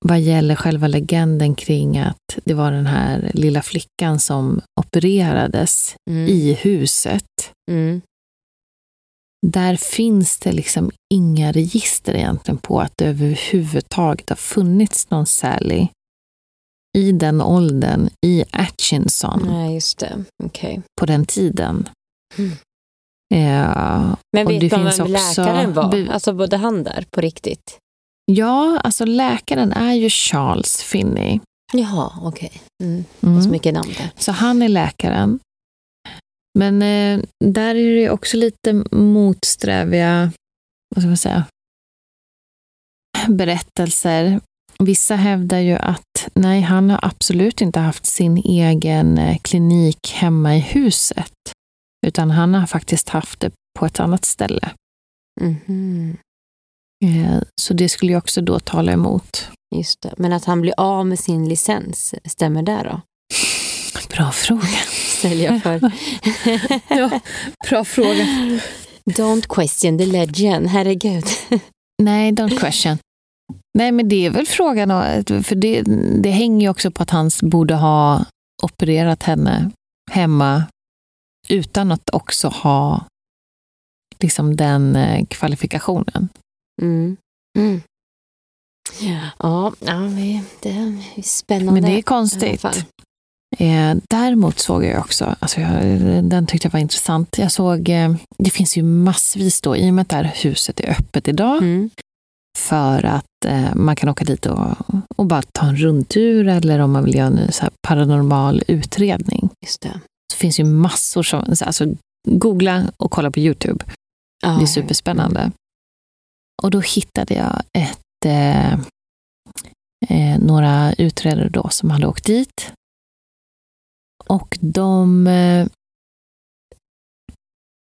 vad gäller själva legenden kring att det var den här lilla flickan som opererades Mm. i huset. Mm. Där finns det liksom inga register egentligen på att det överhuvudtaget har funnits någon Sally i den åldern i Atchinson Nej, just det. Okej. på den tiden. Mm. Eh, Men vet det man finns vem också läkaren var? Alltså bodde han där på riktigt? Ja, alltså läkaren är ju Charles Finney. Jaha, okej. Mm. Mm. Så mycket namn där. Så han är läkaren. Men eh, där är det också lite motsträviga, vad ska man säga, berättelser. Vissa hävdar ju att nej, han har absolut inte haft sin egen eh, klinik hemma i huset. Utan han har faktiskt haft det på ett annat ställe. Mhm. Eh, Så det skulle ju också då tala emot. Just det. Men att han blir av med sin licens, stämmer det då? Bra fråga. Ställer jag för. (laughs) Ja, bra fråga. Don't question the legend, herregud. Nej, don't question. Nej, men det är väl frågan, för det, det hänger ju också på att han borde ha opererat henne hemma utan att också ha liksom den eh, kvalifikationen. Mm. Mm. Ja, ja det är spännande. Men det är konstigt. Eh, däremot såg jag också, alltså jag, den tyckte jag var intressant, jag såg, eh, det finns ju massvis då, i och med att det här huset är öppet idag, Mm. för att eh, man kan åka dit och, och bara ta en rundtur eller om man vill göra en så paranormal utredning. Just det. Så finns ju massor som, alltså googla och kolla på YouTube. Ja. Det är superspännande. Och då hittade jag ett, eh, eh, några utredare då som hade åkt dit. Och de eh,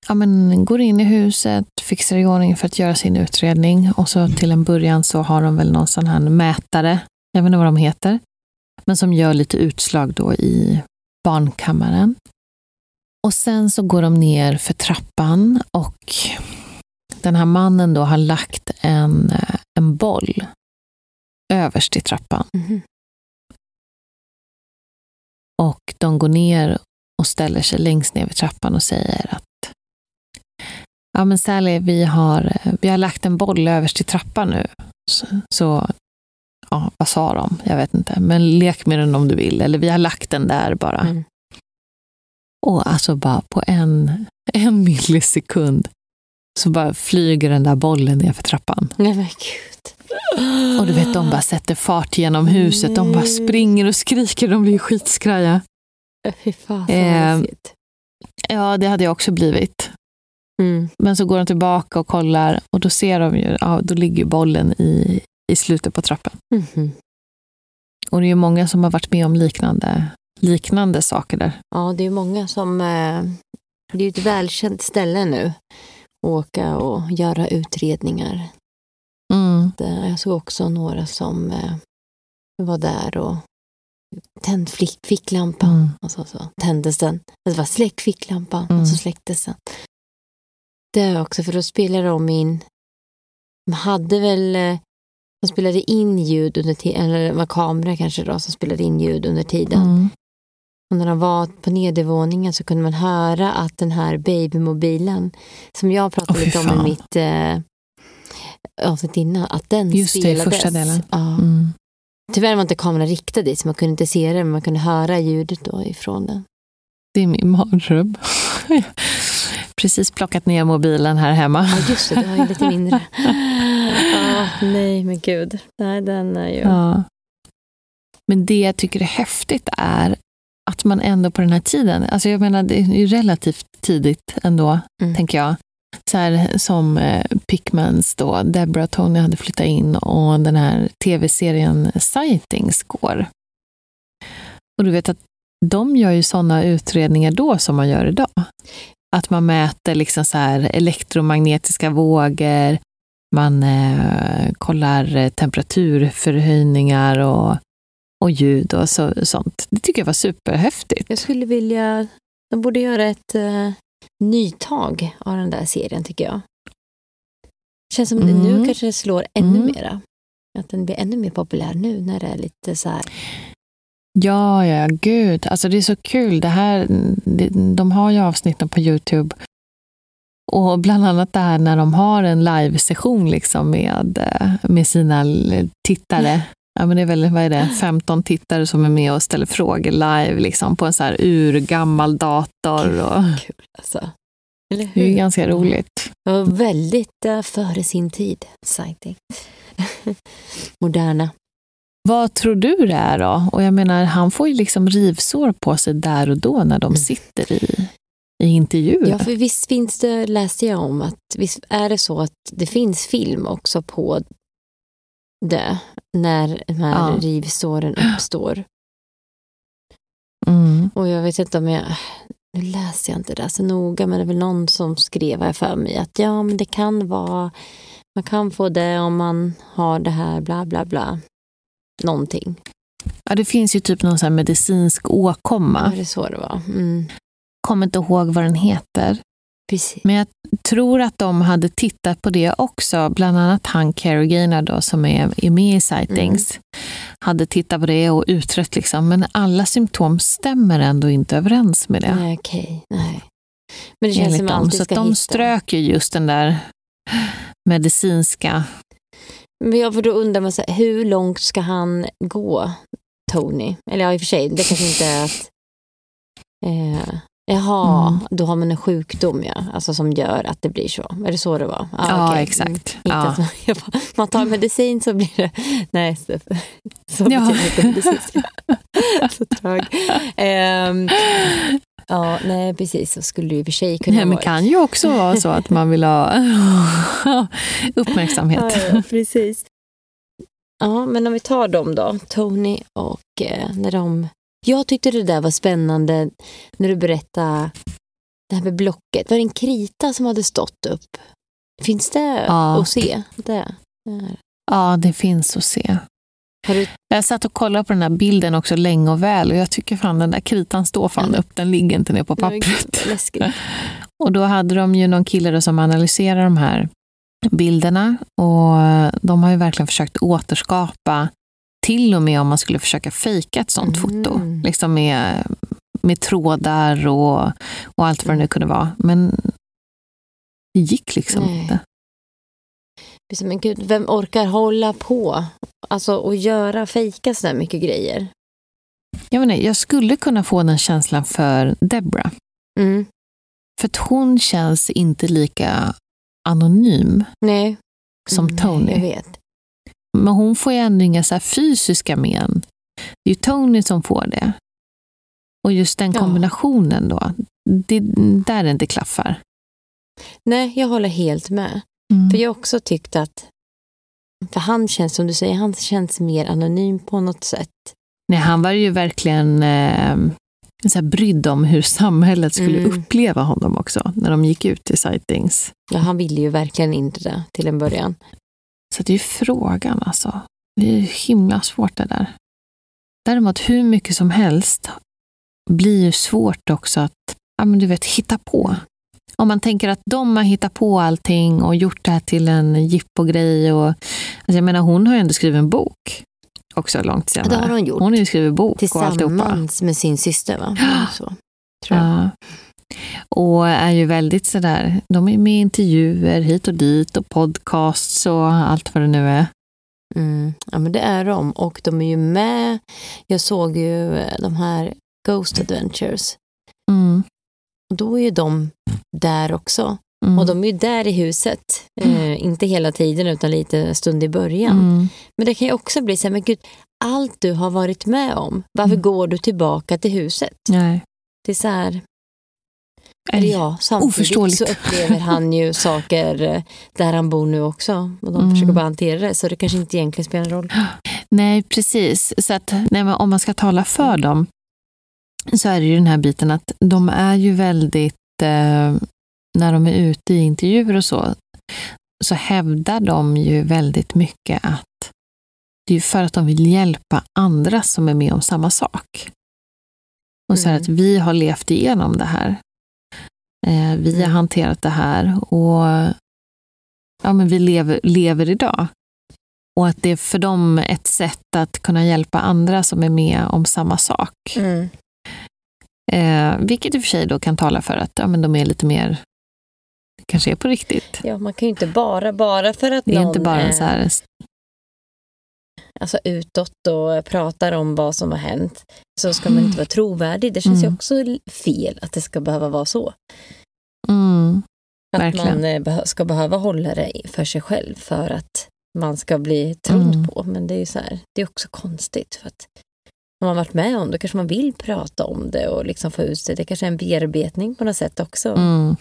ja, men, går in i huset, fixar i ordning för att göra sin utredning. Och så till en början så har de väl någon sån här mätare, jag vet inte vad de heter, men som gör lite utslag då i barnkammaren. Och sen så går de ner för trappan och den här mannen då har lagt en, eh, en boll överst i trappan. Mhm. Och de går ner och ställer sig längst ner vid trappan och säger att Ja men Sally, vi har, eh, vi har lagt en boll överst i trappan nu. Så, så ja, vad sa de? Jag vet inte. Men lek med den om du vill. Eller vi har lagt den där bara. Mm. Och alltså bara på en, en millisekund så bara flyger den där bollen ner för trappan. Nej men gud. Och du vet, de bara sätter fart genom huset. De bara Nej. springer och skriker. De blir skitskraja. Fy fan Eh. Ja, det hade jag också blivit. Mm. Men så går de tillbaka och kollar och då ser de ju, ja, då ligger bollen i, i slutet på trappan. Mhm. Och det är ju många som har varit med om liknande, liknande saker där. Ja, det är många som... Eh, det är ett välkänt ställe nu. Åka och göra utredningar. Mm. Det- Jag såg också några som eh, var där och tände flick, ficklampan. Mm. Och så, så tändes den. Det var släck ficklampan Mm. och så släcktes den. Det också, för då spelade de in... De hade väl... eh, De spelade in ljud under tiden, eller det var kamera kanske då, som spelade in ljud under tiden. Mm. Och när de var på nedervåningen så kunde man höra att den här babymobilen, som jag pratade fy lite om i mitt eh, avsnitt innan, att den Just det, i spelades. första delen. Ja. Mm. Tyvärr var inte kameran riktad dit, så man kunde inte se det, men man kunde höra ljudet då ifrån den. Det är min mardröm. (laughs) Precis plockat ner mobilen här hemma. Ja, just det, du har ju lite mindre. (laughs) Ja, nej, men gud. Nej, den är ju... Ja. Men det jag tycker är häftigt är att man ändå på den här tiden, alltså jag menar det är ju relativt tidigt ändå, Mm. tänker jag. Så här, som eh, Pickmans då, Deborah och Tony hade flyttat in och den här tv-serien Sightings går. Och du vet att de gör ju sådana utredningar då som man gör idag. Att man mäter liksom så här elektromagnetiska vågor, man eh, kollar temperaturförhöjningar och, och ljud och så, sånt. Det tycker jag var superhäftigt. Jag skulle vilja... De borde göra ett eh, nytag av den där serien, tycker jag. Känns som Mm. nu kanske det slår ännu Mm. mera. Att den blir ännu mer populär nu när det är lite så här. Ja, ja, gud. Alltså det är så kul. Det här, de har ju avsnitten på Youtube. Och bland annat det här när de har en livesession liksom med, eh, med sina tittare. Ja, men det är väl vad är det, 15 tittare som är med och ställer frågor live liksom, på en så här urgammal dator. Och... Kul alltså. Det är ganska roligt. Det väldigt uh, före sin tid, sighting. (laughs) Moderna. Vad tror du det är då? Och jag menar, han får ju liksom rivsår på sig där och då när de mm. sitter i, i intervjuer. Ja, för visst finns det, läste jag om, att visst är det så att det finns film också på det, när de här ja. rivsåren (clears throat) uppstår. Mm. Och jag vet inte om jag, nu läser jag inte det så noga, men det är väl någon som skrev här för mig att ja, men det kan vara, man kan få det om man har det här, bla bla bla. Någonting. Ja, det finns ju typ någon sån medicinsk åkomma. Ja, det är så det var. Mm. Kommer inte ihåg vad den heter. Precis. Men jag tror att de hade tittat på det också. Bland annat han Carrie Gaynor då, som är, är med i Sightings. Mm. Hade tittat på det och utrett. Liksom. Men alla symptom stämmer ändå inte överens med det. Nej, okej. Nej. Men det känns Enligt som dem. Så de strök ju just den där medicinska... Men jag, för då undrar man, så här, hur långt ska han gå, Tony? Eller ja, i och för sig, det kanske inte är att... Eh, Jaha, mm. då har man en sjukdom ja, alltså som gör att det blir så. Är det så det var? Ah, ja, okay. exakt. Mm. Ja. Man, (laughs) man tar medicin så blir det... Nej, så, så ja. betyder medicin. (laughs) så trög. Um, ja, nej precis, så skulle det i och för sig kunna vara. Men det kan ju också vara så att man vill ha (laughs) uppmärksamhet. Ja, ja, precis. Ja, men om vi tar dem då, Tony och eh, när de jag tyckte det där var spännande när du berättade det här med blocket. Var det en krita som hade stått upp? Finns det ja. att se? Det? Ja, det finns att se. Du... Jag satt och kollade på den här bilden också länge och väl och jag tycker fan den där kritan står fan mm. upp, den ligger inte ner på pappret. (laughs) och då hade de ju någon kille som analyserade de här bilderna och de har ju verkligen försökt återskapa till och med om man skulle försöka fejka ett sånt mm. foto. Liksom med, med trådar och, och allt vad det nu kunde vara. Men det gick liksom Nej. inte. Men gud, vem orkar hålla på alltså, och göra, fejka sådär mycket grejer? Jag, menar, jag skulle kunna få den känslan för Debra. Mm. För att hon känns inte lika anonym Nej. som Tony. Nej. Men hon får ju ändå inga så fysiska men. Det är ju Tony som får det. Och just den kombinationen då, det där det inte klaffar. Nej, jag håller helt med. Mm. För jag har också tyckt att, för han känns som du säger, han känns mer anonym på något sätt. Nej, han var ju verkligen eh, så här brydd om hur samhället skulle mm. uppleva honom också, när de gick ut till sightings. Ja, han ville ju verkligen inte det till en början. Så det är frågan alltså. Det är himla svårt det där. Däremot hur mycket som helst blir svårt också att ja, men du vet, hitta på. Om man tänker att de har hittat på allting och gjort det här till en jippogrej. Och, alltså jag menar, hon har ju ändå skrivit en bok också långt senare. Det har hon gjort. Hon har ju skrivit bok Tillsammans med sin syster, va? Så, tror jag. Ja. Och är ju väldigt sådär, de är med i intervjuer hit och dit och podcasts och allt vad det nu är. Mm. Ja men det är de och de är ju med, jag såg ju de här Ghost Adventures. Mm. Och då är ju de där också. Mm. Och de är ju där i huset. Mm. Eh, inte hela tiden utan lite stund i början. Mm. Men det kan ju också bli så här, men gud, allt du har varit med om, varför mm. går du tillbaka till huset? Nej. Det är så här, eller ja, samtidigt så upplever han ju (laughs) saker eh, där han bor nu också. Och de mm. försöker bara hantera det, så det kanske inte egentligen spelar roll. (gasps) Nej, precis. Så att, nej, om man ska tala för dem så är det ju den här biten att de är ju väldigt, eh, när de är ute i intervjuer och så, så hävdar de ju väldigt mycket att det är för att de vill hjälpa andra som är med om samma sak. Och så mm. att vi har levt igenom det här. Eh, vi har hanterat det här och ja, men vi lever, lever idag. Och att det är för dem ett sätt att kunna hjälpa andra som är med om samma sak. Mm. Eh, vilket i och för sig då kan tala för att ja, men de är lite mer, kanske är på riktigt. Ja, man kan ju inte bara, bara för att Det är någon inte bara en så här, alltså utåt och pratar om vad som har hänt så ska man inte vara trovärdig. Det känns ju Mm. också fel att det ska behöva vara så. mm, Att Verkligen. man eh, ska behöva hålla det för sig själv för att man ska bli trodd Mm. på. Men det är ju så här, det är också konstigt. för att Om man varit med om det kanske man vill prata om det och liksom få ut det. Det kanske är en bearbetning på något sätt också. mm,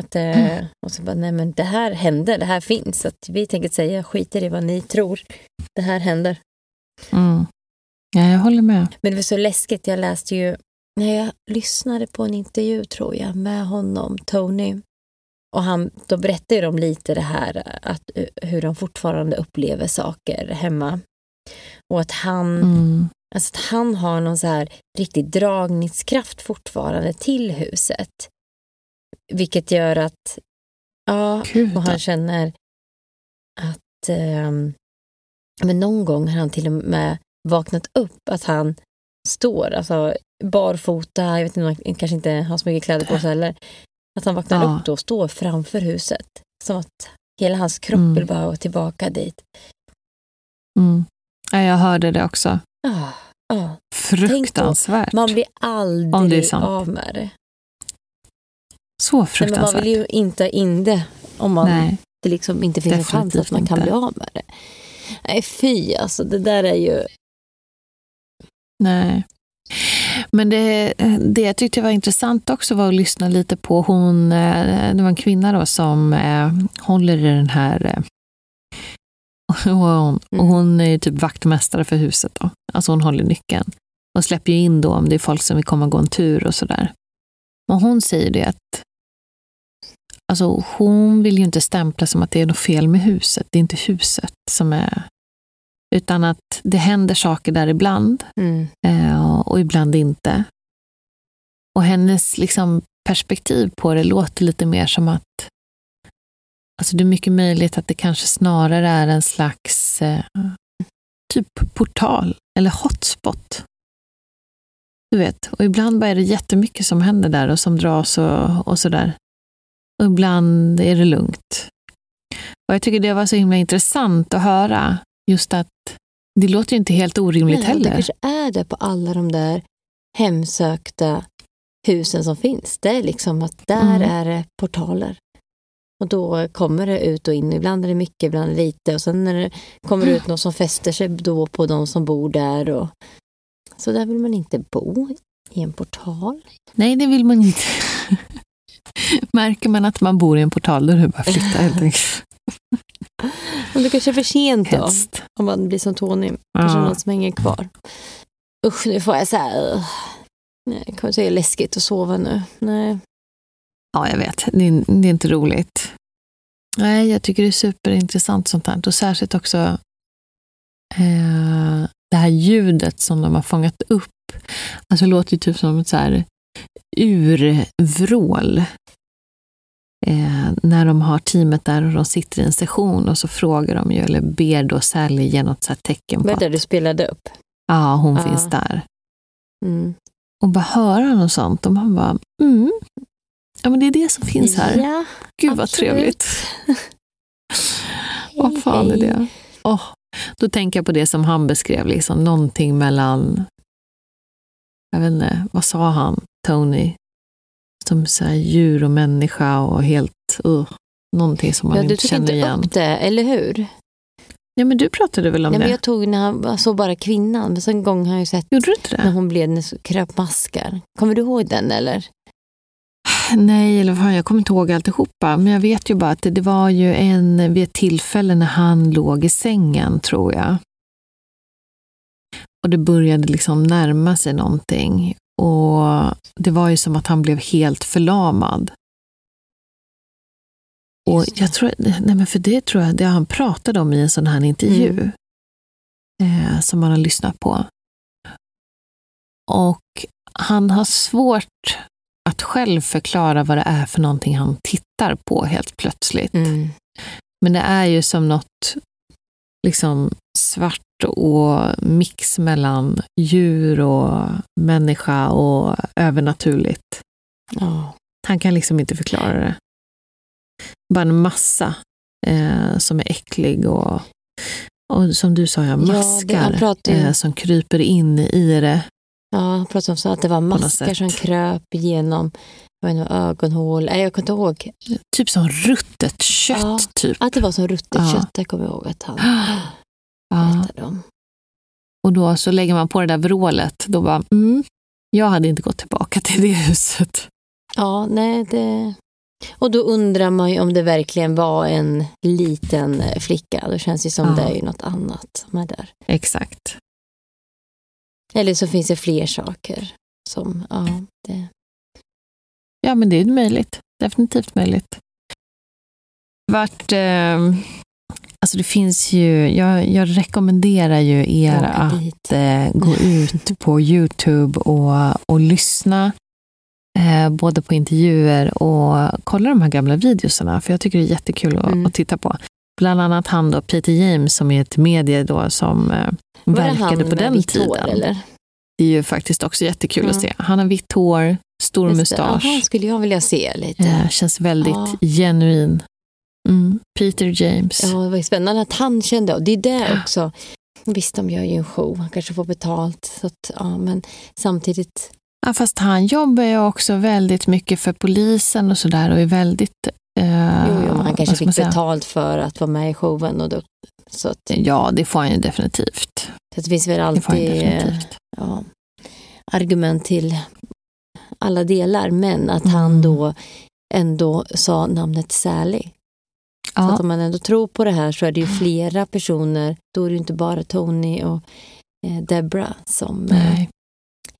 Att, eh, och så bara, nej men det här händer, det här finns. Så att vi tänker säga, skiter i vad ni tror. Det här händer. mm. Ja, jag håller med. Men det var så läskigt, jag läste ju, när jag lyssnade på en intervju tror jag med honom, Tony. Och han, då berättade de lite det här, att, eh, hur de fortfarande upplever saker hemma. Och att han, Mm, alltså att han har någon så här riktig dragningskraft fortfarande till huset. Vilket gör att, ja, Gud, och han känner att ehm, men någon gång har han till och med vaknat upp att han står alltså, barfota, jag vet inte, han kanske inte har så mycket kläder på sig heller. Att han vaknar Ja. upp då och står framför huset. Som att hela hans kropp Mm. vill bara gå tillbaka dit. mm. Ja, jag hörde det också. Ah, ah. Fruktansvärt. Man blir aldrig av med det. Så Nej, men man fruktansvärt. vill ju inte in det om man, Nej. det liksom inte finns en chans Definitivt att man kan inte. bli av med det. Nej, fy alltså. Det där är ju... Nej. Men det, det jag tyckte var intressant också var att lyssna lite på hon, eh, det var en kvinna då som eh, håller i den här eh, (laughs) och hon, och hon är ju typ vaktmästare för huset då. Alltså hon håller nyckeln. Och släpper ju in då om det är folk som vill komma och gå en tur och sådär. Men hon säger det att alltså hon vill ju inte stämpla som att det är något fel med huset. Det är inte huset som är utan att det händer saker där ibland Mm. eh, och ibland inte. Och hennes liksom, perspektiv på det låter lite mer som att alltså det är mycket möjligt att det kanske snarare är en slags eh, typ portal eller hotspot. Du vet, och ibland bara är det jättemycket som händer där och som dras och, och sådär. Och ibland är det lugnt. Och jag tycker det var så himla intressant att höra just att det låter ju inte helt orimligt Nej, heller. Det kanske är det på alla de där hemsökta husen som finns. Det är liksom att där Mm. är det portaler. Och då kommer det ut och in. Ibland är det mycket, ibland lite. Och sen när det kommer det ut något som fäster sig då på de som bor där. Och... Så där vill man inte bo, i en portal. Nej, det vill man inte. (laughs) Märker man att man bor i en portal, då är det bara att flytta helt enkelt. Men det kanske är för sent då, Helst. om man blir som Tony. Kanske Ja. någon som hänger kvar. Usch, nu får jag så här... uh, Nej, det kommer säga läskigt att sova nu. Nej. Ja, jag vet. Det är, det är inte roligt. Nej, jag tycker det är superintressant sånt här. Och särskilt också eh, det här ljudet som de har fångat upp. Alltså det låter ju typ som ett så här urvrål. Eh, när de har teamet där och de sitter i en session och så frågar de ju, eller ber då Sally ge något så tecken på Vad är det att du spelade upp? ja, hon Ja. finns där. Mm. Och bara höra något sånt och man bara, mm, ja men det är det som finns här. Ja, Gud vad absolut. trevligt. (laughs) Vad fan är det? Åh, då tänker jag på det som han beskrev, liksom någonting mellan, jag vet inte, vad sa han, Tony? Som så djur och människa och helt, uh, någonting som man Ja, du inte tog känner inte igen. upp det, eller hur? Ja, men du pratade väl om Nej, det? men jag tog när han såg bara kvinnan, men sen en gång har jag ju sett Gjorde du inte när det? hon blev när kröp maskar. Kommer du ihåg den eller? Nej, eller fan, jag kommer inte ihåg alltihopa. Men jag vet ju bara att det, det var ju en, vid ett tillfälle när han låg i sängen, tror jag. Och det började liksom närma sig någonting. Och det var ju som att han blev helt förlamad. Och jag tror, nej men för det tror jag, det han pratade om i en sån här intervju. Mm. Eh, som man har lyssnat på. Och han har svårt själv förklara vad det är för någonting han tittar på helt plötsligt. Mm. Men det är ju som något liksom svart och mix mellan djur och människa och övernaturligt. Ja. Han kan liksom inte förklara det. Bara en massa eh, som är äcklig och, och som du sa, ja, Ja, maskar ju- eh, som kryper in i det. Ja, han pratade om att det var maskar som kröp igenom inte, ögonhål. Nej, jag kommer inte ihåg. Typ som ruttet kött. Ja. Typ. Att det var som ruttet Ja. kött, det kommer jag ihåg att han (gasps) Ja. berättade om. Och då så lägger man på det där vrålet. Då bara, mm, jag hade inte gått tillbaka till det huset. Ja, nej, det... Och då undrar man ju om det verkligen var en liten flicka. Då känns det som Ja. det är något annat som är där. Exakt. Eller så finns det fler saker som, ja, det... Ja, men det är möjligt. Definitivt möjligt. Vart... Eh, alltså det finns ju... Jag, jag rekommenderar ju er Åka att eh, gå (laughs) ut på Youtube och, och lyssna. Eh, både på intervjuer och kolla de här gamla videosarna. För jag tycker det är jättekul att, Mm. att titta på. Bland annat han då, Peter James, som är ett medie då som eh, Var verkade på den tiden. hår, eller? Det är ju faktiskt också jättekul att Ja. se. Han har vitt hår, stor Just mustasch. Jaha, skulle jag vilja se lite. Eh, känns väldigt Ja. genuin. Mm. Peter James. Ja, det var spännande att han kände, och det är det också. Visst, de gör ju en show, han kanske får betalt. Så att, ja, men samtidigt, Ja, fast han jobbar ju också väldigt mycket för polisen och sådär och är väldigt... Eh, jo, jo, han kanske fick betalt för att vara med i showen. Och då, så, att, Ja, det får han ju definitivt. så det finns väl han alltid eh, ja, argument till alla delar, men att han Mm. då ändå sa namnet Sally. Så att Ja, om man ändå tror på det här så är det ju flera personer, då är det ju inte bara Tony och eh, Debra som nej,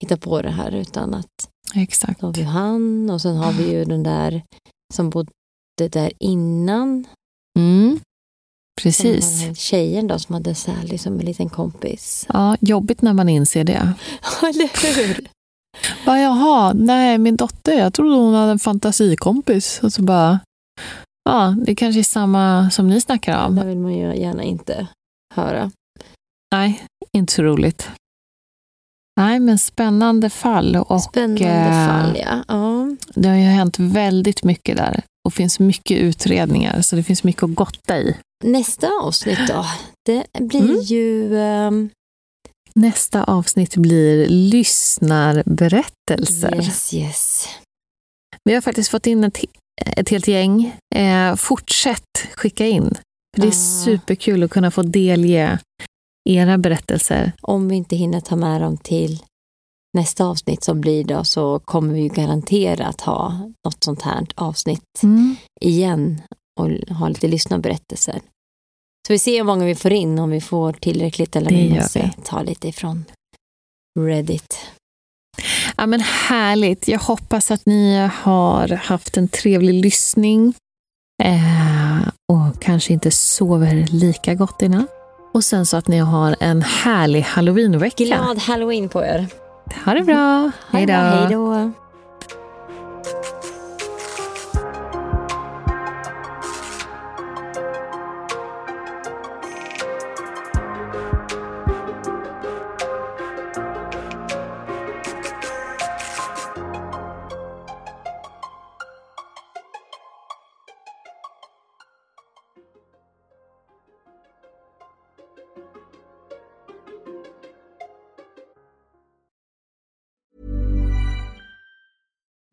hittar på det här, utan att exakt. då har vi han och sen har vi ju den där som bodde där innan. Mm. Precis. tjejen då som hade Sally som en liten kompis. (laughs) Ja, jobbigt när man inser det. Eller hur? (laughs) Bara, jaha, nej, min dotter, jag trodde hon hade en fantasikompis. Och så bara, ja, det kanske är samma som ni snackar om. Det vill man ju gärna inte höra. Nej, inte så roligt. Nej, men spännande fall. Och, Spännande eh, fall, ja. ja. Det har ju hänt väldigt mycket där och finns mycket utredningar, så det finns mycket att gotta i. Nästa avsnitt då, det blir Mm. ju... ehm, Nästa avsnitt blir lyssnarberättelser. yes, yes. Vi har faktiskt fått in ett, ett helt gäng. Eh, fortsätt skicka in. För det är Ah. superkul att kunna få delge era berättelser. Om vi inte hinner ta med dem till nästa avsnitt som blir då så kommer vi ju garanterat ha något sånt här avsnitt igen och ha lite lyssnarberättelser. Så vi ser hur många vi får in, om vi får tillräckligt eller om vi måste ta lite ifrån Reddit. Ja, men härligt. Jag hoppas att ni har haft en trevlig lyssning eh, och kanske inte sover lika gott innan. Och sen så att ni har en härlig halloweenvecka. Glad halloween på er! Ha det bra. Hej då.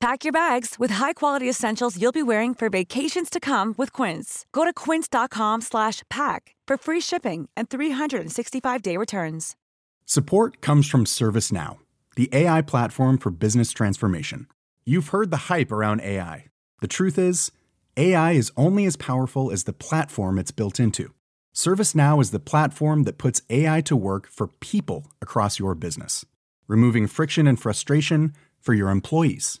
Pack your bags with high-quality essentials you'll be wearing for vacations to come with Quince. Go to quince.com slash pack for free shipping and 365-day returns. Support comes from ServiceNow, the AI platform for business transformation. You've heard the hype around AI. The truth is, AI is only as powerful as the platform it's built into. ServiceNow is the platform that puts AI to work for people across your business, removing friction and frustration for your employees.